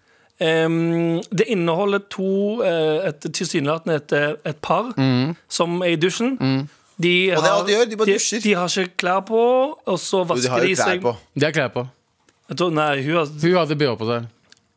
Um, Det inneholder to uh, et, Tilsynelatende et, et par Som er i dusjen de Og det er alt de gjør, de bare dusjer. De, har ikke klær på Og så de vasker har de, jo klær seg. De har klær på. Tror, Nei, hun har Hun hadde BH på seg.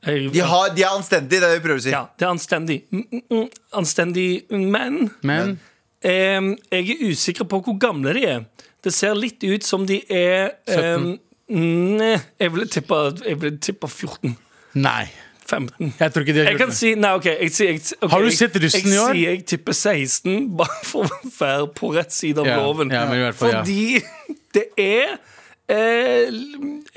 jeg, De, har, de er anstendige, det er det vi prøver å si. Ja, det er anstendig mm, mm, mm, Anstendig Men Men Em, jeg er usikker på hvor gamle de er. Det ser litt ut som de er em, Nei, jeg ville tippa jeg ville tippa 14. nei. 15. Jeg tror ikke de har Jeg kan gjort det. si Nei, OK. Jeg, sier- jeg, ok, Har du sett Russen i år? Jeg sier jeg tipper 16, bare for å være på rett side av Ja, loven. ja, men i hvert fall, ja. Fordi det er eh,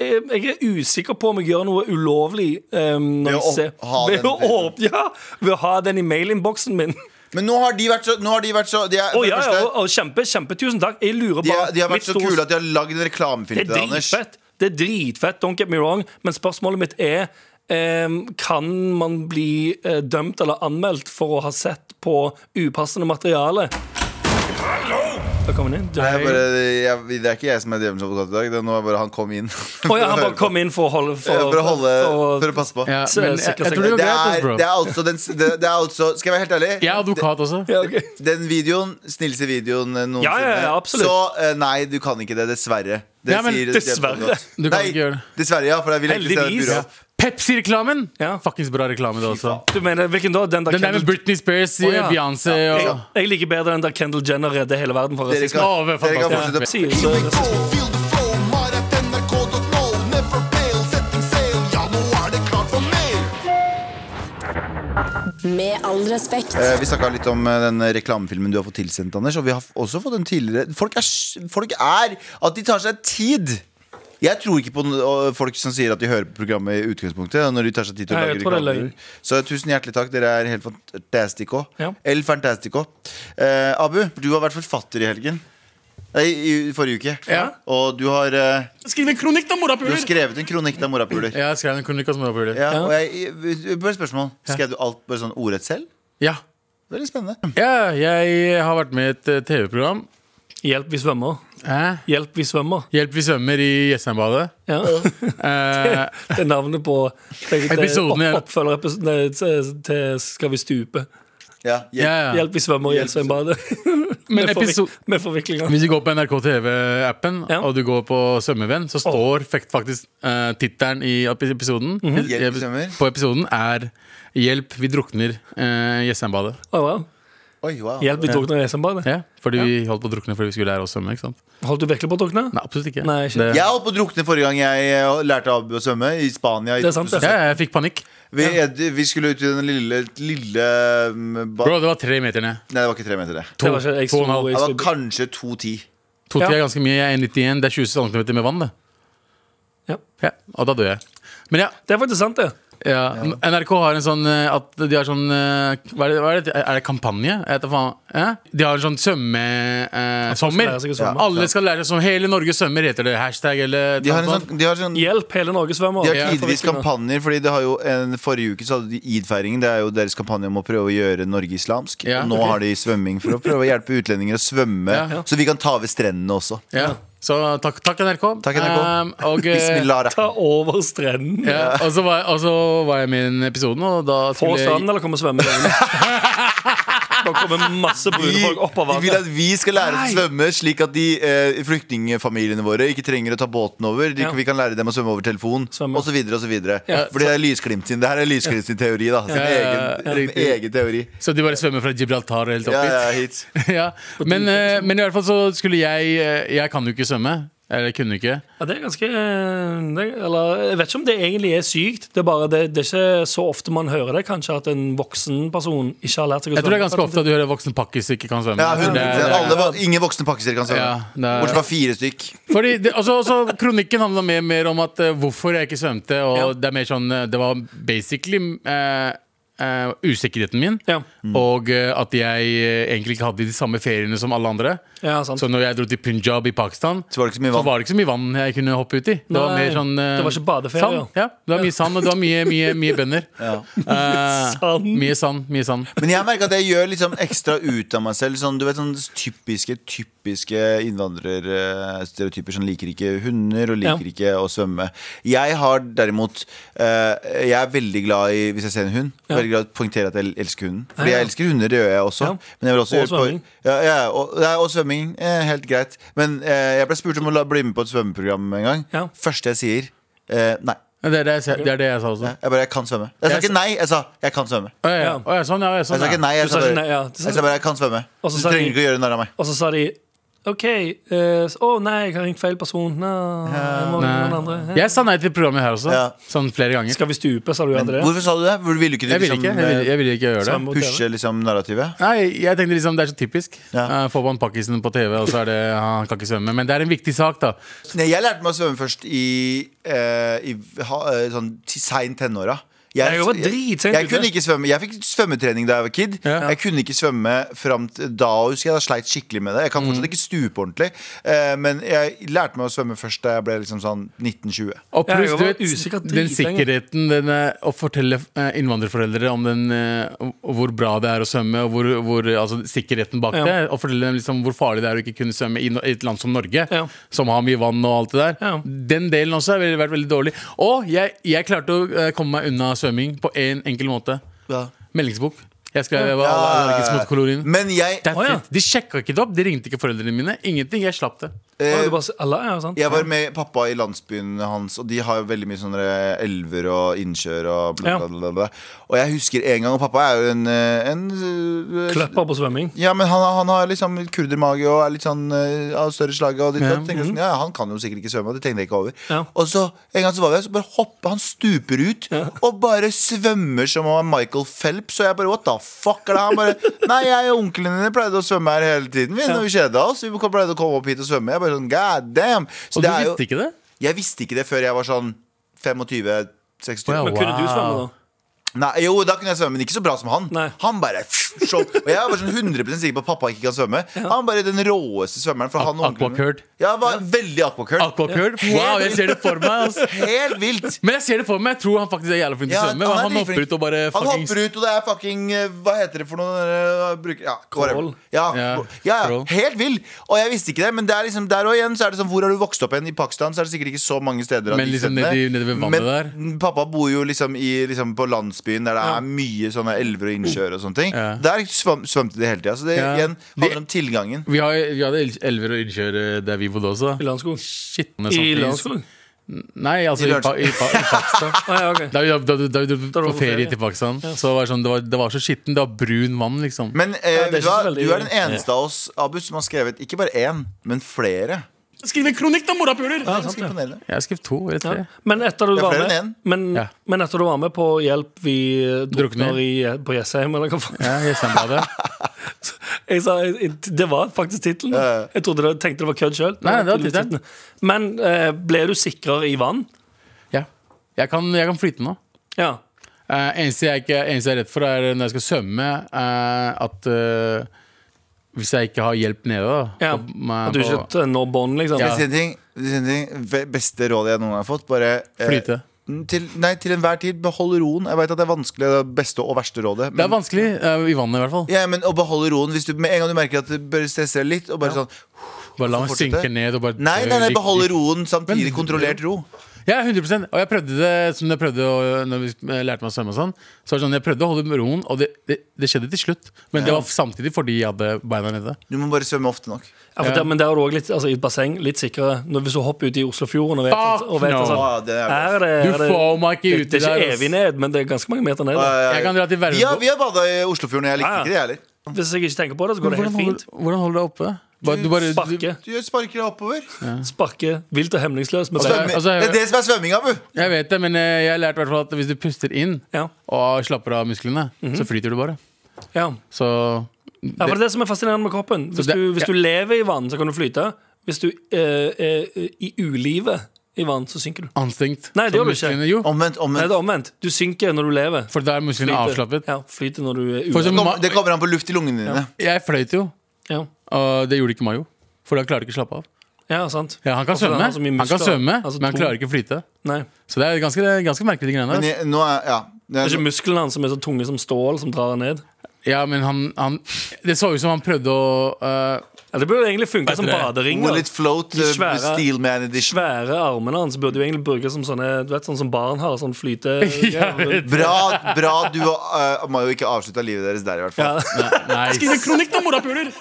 jeg er usikker på om jeg gjør noe ulovlig eh, når Ved å jeg ser ha ved, den å åpne, ja, ved å ha den i mailinnboksen min. Men nå har de vært så, nå har de vært så de er, Å for det ja, første, ja, og, og kjempe, kjempe, tusen takk. Jeg lurer de, bare er, de har vært så store- kule at de har lagd en reklamefilm Det til er deg, Anders. dritfett. Det er dritfett, don't get me wrong. Men spørsmålet mitt er Kan man bli eh, dømt eller anmeldt for å ha sett på upassende materiale? Da kom han inn. Nei, jeg bare, jeg, det er ikke jeg som er djevelens advokat i dag. Det er nå er bare han kom inn. Oh, ja, han bare kom inn for å holde For, for å holde for- For å passe på. Ja, men jeg, jeg det er, det, er altså den, det, det er altså Skal jeg være helt ærlig? Jeg er advokat også. Ja, okay. Den videoen, snilleste videoen eh, noensinne. Ja, ja, ja. Så eh, nei, du kan ikke det. Dessverre. Det Ja, men sier dessverre. Du kan nei, ikke gjøre det. Dessverre, ja. For jeg vil Heldigvis. Pepsi-reklamen! Ja. Fuckings bra reklame, det også. Du mener hvilken da? Den der Den der med Britney Spears, oh, ja. Beyoncé og jeg, jeg liker bedre den der Kendall Jenner redder hele verden for Dere rasisme. kan, er dere kan fantastisk. fortsette. Sier så rasisme. Feel the flow, mar.nrk.no. Never fail, setting sail. Ja, nå er det klart for mail. Med all respekt. Eh, Vi snakka litt om eh, den reklamefilmen du har fått tilsendt, Anders. Og vi har også fått en tidligere Folk er, folk er at de tar seg tid. Jeg tror ikke på folk som sier at de hører på programmet i utgangspunktet. Når de tar seg tid til å Nei, lage jeg reklamer. Så tusen hjertelig takk. Dere er helt fantastico. Ja. El fantastico. Eh, Abu, du har vært forfatter i helgen. Nei, i forrige uke. Ja. Og du har, eh, Skriv en kronikk, da, du har skrevet en kronikk av morapuler. Jeg skrev en kronikk om morapuler. Ja, og jeg, bare spørsmål. Skrev du alt bare sånn ordrett selv? Ja. Veldig spennende. ja, jeg har vært med i et eh, TV-program. Hjelp, vi svømmer. Hæ? Hjelp, vi svømmer. Hjelp, vi svømmer i Jessheimbadet. Ja. Eh, Det er navnet på det, det, opp, oppfølgerepisoden til, til Skal vi stupe. Ja, ja, ja. Hjelp, vi svømmer i Hjelp. Men Med, forvik med forviklinga. Hvis du går på NRK TV-appen Ja. og du går på Svømmevenn, så står oh. faktisk uh, tittelen i episoden episoden -hmm. Hjelp, vi svømmer. På episoden er 'Hjelp, vi drukner uh, Jessheimbadet'. Oh, wow. Oi, wow. Hjelp, vi drukna i Jessheimbadet. Ja, fordi vi holdt på å drukne fordi vi skulle lære oss å svømme. ikke sant? Holdt du virkelig på å drukne? Nei, absolutt ikke. Nei, ikke. Det, Jeg holdt på å drukne forrige gang jeg eh, lærte Abu å svømme. I Spania. i Det er sant, det. ja, jeg fikk panikk. Vi, vi skulle ut i den lille, lille mm, ba Bro, det var tre meter ned. Nei, det var ikke tre meter, det. Det var ikke to, to Det var kanskje 2,10. To Ja. er ganske mye. Jeg er 1,91. Det er 20 cm med vann, det. Ja. Ja, og da dør jeg. Men ja, Det er faktisk sant, det. Ja. NRK har en sånn eh, at de har sånn eh, hva er, det, hva er det? Er det kampanje? Jeg vet da faen. Ja? De har en sånn svømmesommer. Eh, skal lære seg å svømme. Alle skal lære seg sånn, Hele Norge svømmer, heter det. Hashtag eller De har, en sånn, de har sånn Hjelp hele Norge svømmer. De har Ja, tidvis kampanjer, Fordi det har jo en, Forrige uke så hadde de id-feiringen. Det er jo deres kampanje om å prøve å gjøre Norge islamsk. Ja, og nå har de svømming for å prøve å hjelpe utlendinger å svømme, Ja, ja. så vi kan ta over strendene også. Ja. Så takk, takk NRK. Takk, NRK. Um, og, Ta over strenden. ja, og, så var, og så var jeg med i den episoden, og da Få skulle stranden jeg eller komme svømmende? Det komme masse brune folk opp av de vil at vi skal lære oss å svømme, slik at de eh, flyktningfamiliene våre ikke trenger å ta båten over. De, Ja. Vi kan lære dem å svømme over telefon, Svømme. osv. osv. Ja. Fordi det er Lysglimt sin Det her er Lysglimt sin teori, da. Sin Ja, ja, egen, ja, egen teori. Så de bare svømmer fra Gibraltar helt opp Ja, hit? ja, hit. ja. Men, eh, men i hvert fall så skulle jeg eh, Jeg kan jo ikke svømme. Eller kunne ikke. Ja, det er ganske eh, det, Eller jeg vet ikke om det egentlig er sykt. Det er bare det, det er ikke så ofte man hører det, kanskje, at en voksen person ikke har lært seg å svømme. Jeg tror det er ganske ofte at du hører voksen pakkis ikke kan svømme. Ja, 100 Det det Alle, Ingen voksne pakkiser kan svømme. Ja, det Bortsett fra fire stykk. Fordi det, også, også, Kronikken handla mer, mer om at uh, hvorfor jeg ikke svømte. Og Ja. Det er mer sånn eh, Det var basically eh, eh, usikkerheten min. Ja. Og uh, at jeg eh, egentlig ikke hadde de samme feriene som alle andre. Ja, sant. Så når jeg dro til Punjab i Pakistan, Så var det ikke så mye så vann. var det ikke så mye vann jeg kunne hoppe uti. Det var Nei, mer sånn uh, det var ikke badeferie, Sand. Ja, det var mye sand, og det var mye, mye, mye bønner. Eh, Sand. mye sand. Mye sand. Men jeg merker at jeg gjør liksom ekstra ut av meg selv. Sånn, du vet, sånn typiske typiske innvandrerstereotyper som liker ikke hunder og liker Ja. ikke å svømme. Jeg har derimot eh, Jeg er veldig glad i, hvis jeg ser en hund, Ja. veldig glad i å poengtere at jeg elsker hunden. Fordi jeg elsker hunder, det gjør jeg også. Ja. Men jeg vil også Og svømming. På, ja, ja, og, ja, og svømming. Eh, helt greit. Men eh, jeg ble spurt om å la, bli med på et svømmeprogram en gang. Ja. Første jeg sier eh, nei. Det er det, jeg, det er det jeg sa også. Jeg bare jeg kan svømme. Jeg sa ikke nei, jeg sa jeg kan svømme. Å, ja, ja. Ja. Å, ja, sånn, ja, ja, Jeg sånn, sa ikke nei, jeg sa bare nei, jeg sa bare jeg kan svømme. Du trenger ikke å gjøre narr av meg. Og så sa de OK, eh, å nei, jeg har ringt feil person. Nå, jeg nei. andre. Nei. Jeg sa nei til programmet her også. Ja. Sånn flere ganger. Skal vi stupe, sa du André? hvorfor sa du det? Hvor ville ikke liksom, Jeg ville liksom ikke, jeg ville, jeg ville ikke gjøre det. Eh, pushe liksom narrativet? Nei, jeg tenkte liksom Det er så typisk. Ja. Uh, Får man pakkisen på TV, og så er det Han kan ikke svømme. Men det er en viktig sak, da. Nei, jeg lærte meg å svømme først i, uh, i ha, eh, sånn sein tenåra. Jeg jeg, jeg, jeg kunne ikke svømme Jeg fikk svømmetrening da jeg var kid. Ja. Jeg kunne ikke svømme fram til da. husker jeg da sleit skikkelig med det Jeg kan fortsatt ikke stupe ordentlig. Eh, men jeg lærte meg å svømme først da jeg ble liksom sånn 1920. Og pluss, du vet, usikker den sikkerheten den er, Å fortelle eh, innvandrerforeldre om den eh, hvor bra det er å svømme, og hvor, hvor, altså, sikkerheten bak Ja. det. Og fortelle dem liksom hvor farlig det er å ikke kunne svømme i no- i et land som Norge, Ja. som har mye vann og alt det der. Ja. Den delen også har vært veldig dårlig. Og jeg, jeg klarte å eh, komme meg unna svømming på en enkel måte. Meldingsbok. Jeg skrev jeg var allergisk mot klorin. Men jeg That's Å, ja. it. De sjekka ikke det opp. De ringte ikke foreldrene mine. Ingenting. Jeg slapp det. Eh, du bare, alle, ja, sant? Jeg var med pappa i landsbyen hans, og de har jo veldig mye sånne elver og innsjøer og bla, Ja. bla, bla, bla. Og jeg husker en gang, og pappa er jo en, eh, en eh, Kløpper på svømming. Ja, men han, han har liksom kurdermage og er litt sånn eh, av større slag. Og ditt, datt. Tenker sånn, ja, han kan jo sikkert ikke svømme, og det tenkte jeg ikke over. Ja. Og så en gang så var vi her, så bare hopper han stuper ut og bare svømmer som om han er Michael Phelps. Og jeg bare what the fuck er det? Han bare Nei, jeg og onklene dine pleide å svømme her hele tiden. Vi, når vi kjeda oss. Vi pleide å komme opp hit og svømme. Jeg bare sånn, god damn Så Og du det er jo, visste ikke det? Jeg visste ikke det før jeg var sånn 25-26. Å, ja. Men kunne du svømme, da? Nei, jo, da kunne jeg svømme, men ikke så bra som han. Nei. Han bare så, Og jeg bare sånn 100% sikker på at pappa ikke kan svømme. Han bare den råeste svømmeren. For han Aquacurd. Ja, var veldig aquacurd. Aquacurd? Wow, jeg ser det for meg. Altså. Helt vilt. Men jeg ser det for meg. Jeg tror han faktisk er jævla flink til å svømme. han Han, hopper ut og bare Han hopper ut, og det er fucking eh, Hva heter det for noe? eh, Bruker, ja. Crawl. Ja, Ja, ja, ja, helt vill. Og jeg visste ikke det, men det er liksom der og igjen så er det sånn Hvor har du vokst opp igjen? I Pakistan så er det sikkert ikke så mange steder. Men liksom nedi- nede ved vannet men pappa bor jo liksom, i, liksom på landsbyen der det er mye sånne elver og innsjøer og sånne ting. Ja. Der svøm, svømte de hele tida. Så det Ja. igjen De- handler om tilgangen. vi, har, vi hadde elver og innsjøer der vi bodde også. I Landskog? Shit, I Landskog? Nei, altså I i, pa, i, pa, i Pakistan. Ah, ja, ok. Da vi da, da, da, da, vi dro på ferie ferie. til Pakistan, så var det, sånn, det, var, det var så skitten. Det var brun vann, liksom. Men eh, Ja, er du er den eneste av oss Abu, som har skrevet ikke bare én, men flere. Skriv en kronikk, da, morapuler! Ja, er ganske. Jeg har skrevet to eller tre. Ja. Men etter du var med men, Ja. men etter du var med på Hjelp vi Drukner. i, på Jessheim, eller hva faen Ja, Jessheim-badet. jeg sa, jeg- Det var faktisk tittelen. Jeg trodde det, tenkte det var kødd sjøl. Men eh, ble du sikrere i vann? Ja. Jeg kan, jeg kan flyte nå. Ja. Uh, eneste, jeg ikke, eneste jeg er redd for, er når jeg skal svømme, uh, at eh, hvis jeg ikke har hjelp nede Ja. At du ikke når bånd, liksom. Ja. det er en ting? Ting? Beste rådet jeg noen gang har fått, bare eh, Flyte. Til, nei, til enhver tid, behold roen. Jeg vet at det er vanskelig, det beste og verste rådet. Det er vanskelig, eh, i vannet i hvert fall. ja, men å beholde roen hvis du med en gang du merker at du bør stresse deg litt, og bare sånn Bare la meg synke ned og bare Nei, nei, nei, Behold beholde roen samtidig Men- kontrollert ro. Ja, 100% Og jeg prøvde det som jeg prøvde å- når vi lærte meg å svømme og sånn. Så var det sånn, Jeg prøvde å holde roen, og det, det, det skjedde til slutt. Men det var samtidig fordi jeg hadde beina nede. Du må bare svømme ofte nok. Ja, for der, men der er litt altså, i et basseng litt sikrere. Når, hvis du hopper ut i Oslofjorden og vet, Fuck og vet no. at sånn, Ah, det er er det, Du er får meg ikke det, der. det er ikke evig ned, men det er ganske mange meter ned. Da. Ah, Jeg kan dra til vi har, Vervebo. vi har bada i Oslofjorden, og jeg likte Ah, ja. ikke det, heller. Hvis jeg ikke tenker på det, så går det helt fint. hvordan holder du deg oppe? Du bare, du, Sparke. Du sparker oppover. oppover. Sparke vilt og hemningsløst. Altså, altså, det er det som er svømminga, bu! jeg vet det, men eh, jeg har lært at hvis du puster inn Ja. og slapper av musklene, Mhm. så flyter du bare. Ja. Så ja, for det er det som er fascinerende med kroppen. Hvis, det- du, hvis ja. du lever i vann, så kan du flyte. Hvis du eh, er i ulivet i vann, så synker du. anstrengt. Nei, det gjør du ikke. Jo, Omvendt, Nei, det er omvendt. Du synker når du lever. for da er musklene Flyter. avslappet. Ja, flyter når du er For Det kommer- Det an på luft i lungene dine. Jeg fløyt jo, Ja. Og det gjorde ikke Mayo. For han klarer ikke å slappe av. ja, sant. Ja, han kan altså, svømme, han, han kan svømme Altså, men han klarer ikke å flyte. Nei. Så det er ganske, det er ganske merkelig, greier. Men jeg, nå er Ja. Det er ikke musklene hans som er så tunge som stål, som drar han ned. Ja, men han, han Det så ut som han prøvde å uh, Ja, det burde egentlig funke som badering. baderinger. Float, De uh, svære-. Svære armene hans burde jo egentlig brukes som sånne Du vet, sånn som barn har. Sånn flyte... Ja. Bra, bra du og uh, Mayo ikke avslutta livet deres der, i hvert fall. Ja. Nei. Skriv en kronikk da, morapuler!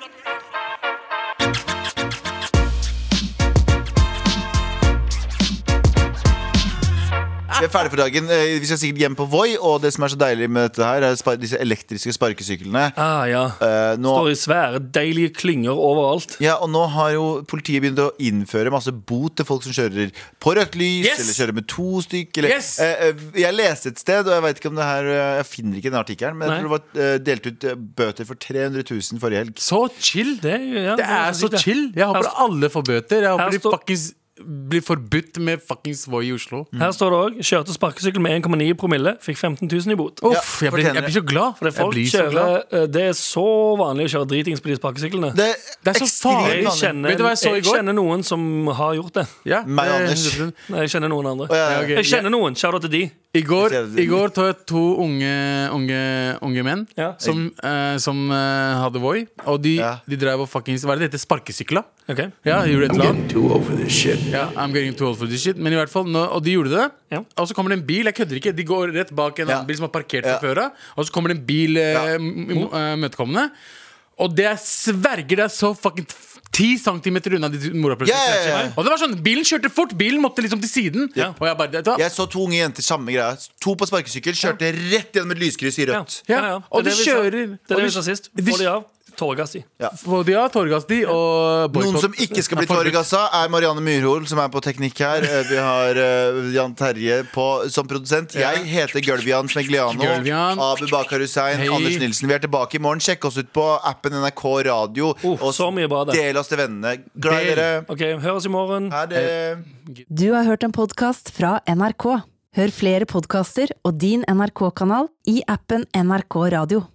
Vi er ferdige for dagen. Eh, Vi skal sikkert hjem på Voi, og det som er så deilig med dette her, er disse elektriske sparkesyklene. Ah, ja. Eh, nå, Står i svære, deilige klynger overalt. ja, og nå har jo politiet begynt å innføre masse bot til folk som kjører på rødt lys, Yes! eller kjører med to stykk. Eller, Yes! Eh, jeg leste et sted, og jeg vet ikke om det her Jeg finner ikke den artikkelen, men jeg Nei. tror det var delt ut bøter for 300 000 forrige helg. Så chill! Det, ja, Det er så chill. Jeg håper alle får bøter. Jeg håper de faktisk... fuckings blir forbudt med fuckings Voi i Oslo. Her står det òg kjørte sparkesykkel med 1,9 promille, fikk 15 000 i bot. Uff, jeg, blir, jeg blir så glad. For det, folk blir så glad. kjører, eh, det er så vanlig å kjøre dritings på de sparkesyklene. Det, Det er så farlig. Jeg kjenner, Vet du hva jeg så jeg kjenner noen som har gjort det. Ja, Meg og er Anders. Nei, jeg kjenner noen andre. Jeg kjenner noen. Shout-out til de. I går. I går tok jeg to unge, unge, unge menn Ja. som, eh, som eh, hadde Voi. Og de, Ja. de drev og fuckings Hva er det det heter? Sparkesykla? Ok Ja, de gjorde et eller annet. too old for this shit. Ja, I'm getting too old for this shit. Men i hvert fall, nå, og de gjorde det. Ja. Og så kommer det en bil. Jeg kødder ikke. De går rett bak en Ja. annen bil som er parkert Ja. fra før av. Og så kommer det en bil eh, Ja. m- m- eh, møtekommende. Og det jeg sverger det er så fucking f- 10 centimeter unna de morapulerne. Ja, ja, ja. Og det var sånn, bilen kjørte fort. Bilen måtte liksom til siden. Og jeg bare, du? Jeg så to unge jenter, samme greia. To på sparkesykkel, kjørte rett gjennom et lyskryss i rødt. Ja, Ja, ja. og Det er de det vi sa- kjører- Det er det vi sa sist. Få de av. Tåregass i. Få de av, tåregass de, og boykott. Noen som ikke skal bli Ja, tåregassa, er Marianne Myrhol, som er på teknikk her. Eh, Vi har uh, Jan Terje på, som produsent. Jeg heter Gølvian Smegliano. Gølvian. Abu Bakar Hussein. Hei. Anders Nilsen. Vi er tilbake i morgen. Sjekk oss ut på appen NRK Radio. Oh, og så mye bra, det. del oss til vennene. Glad i dere. Ok, Høres i morgen. Ha det. Du har hørt en podkast fra NRK. Hør flere podkaster og din NRK-kanal i appen NRK Radio.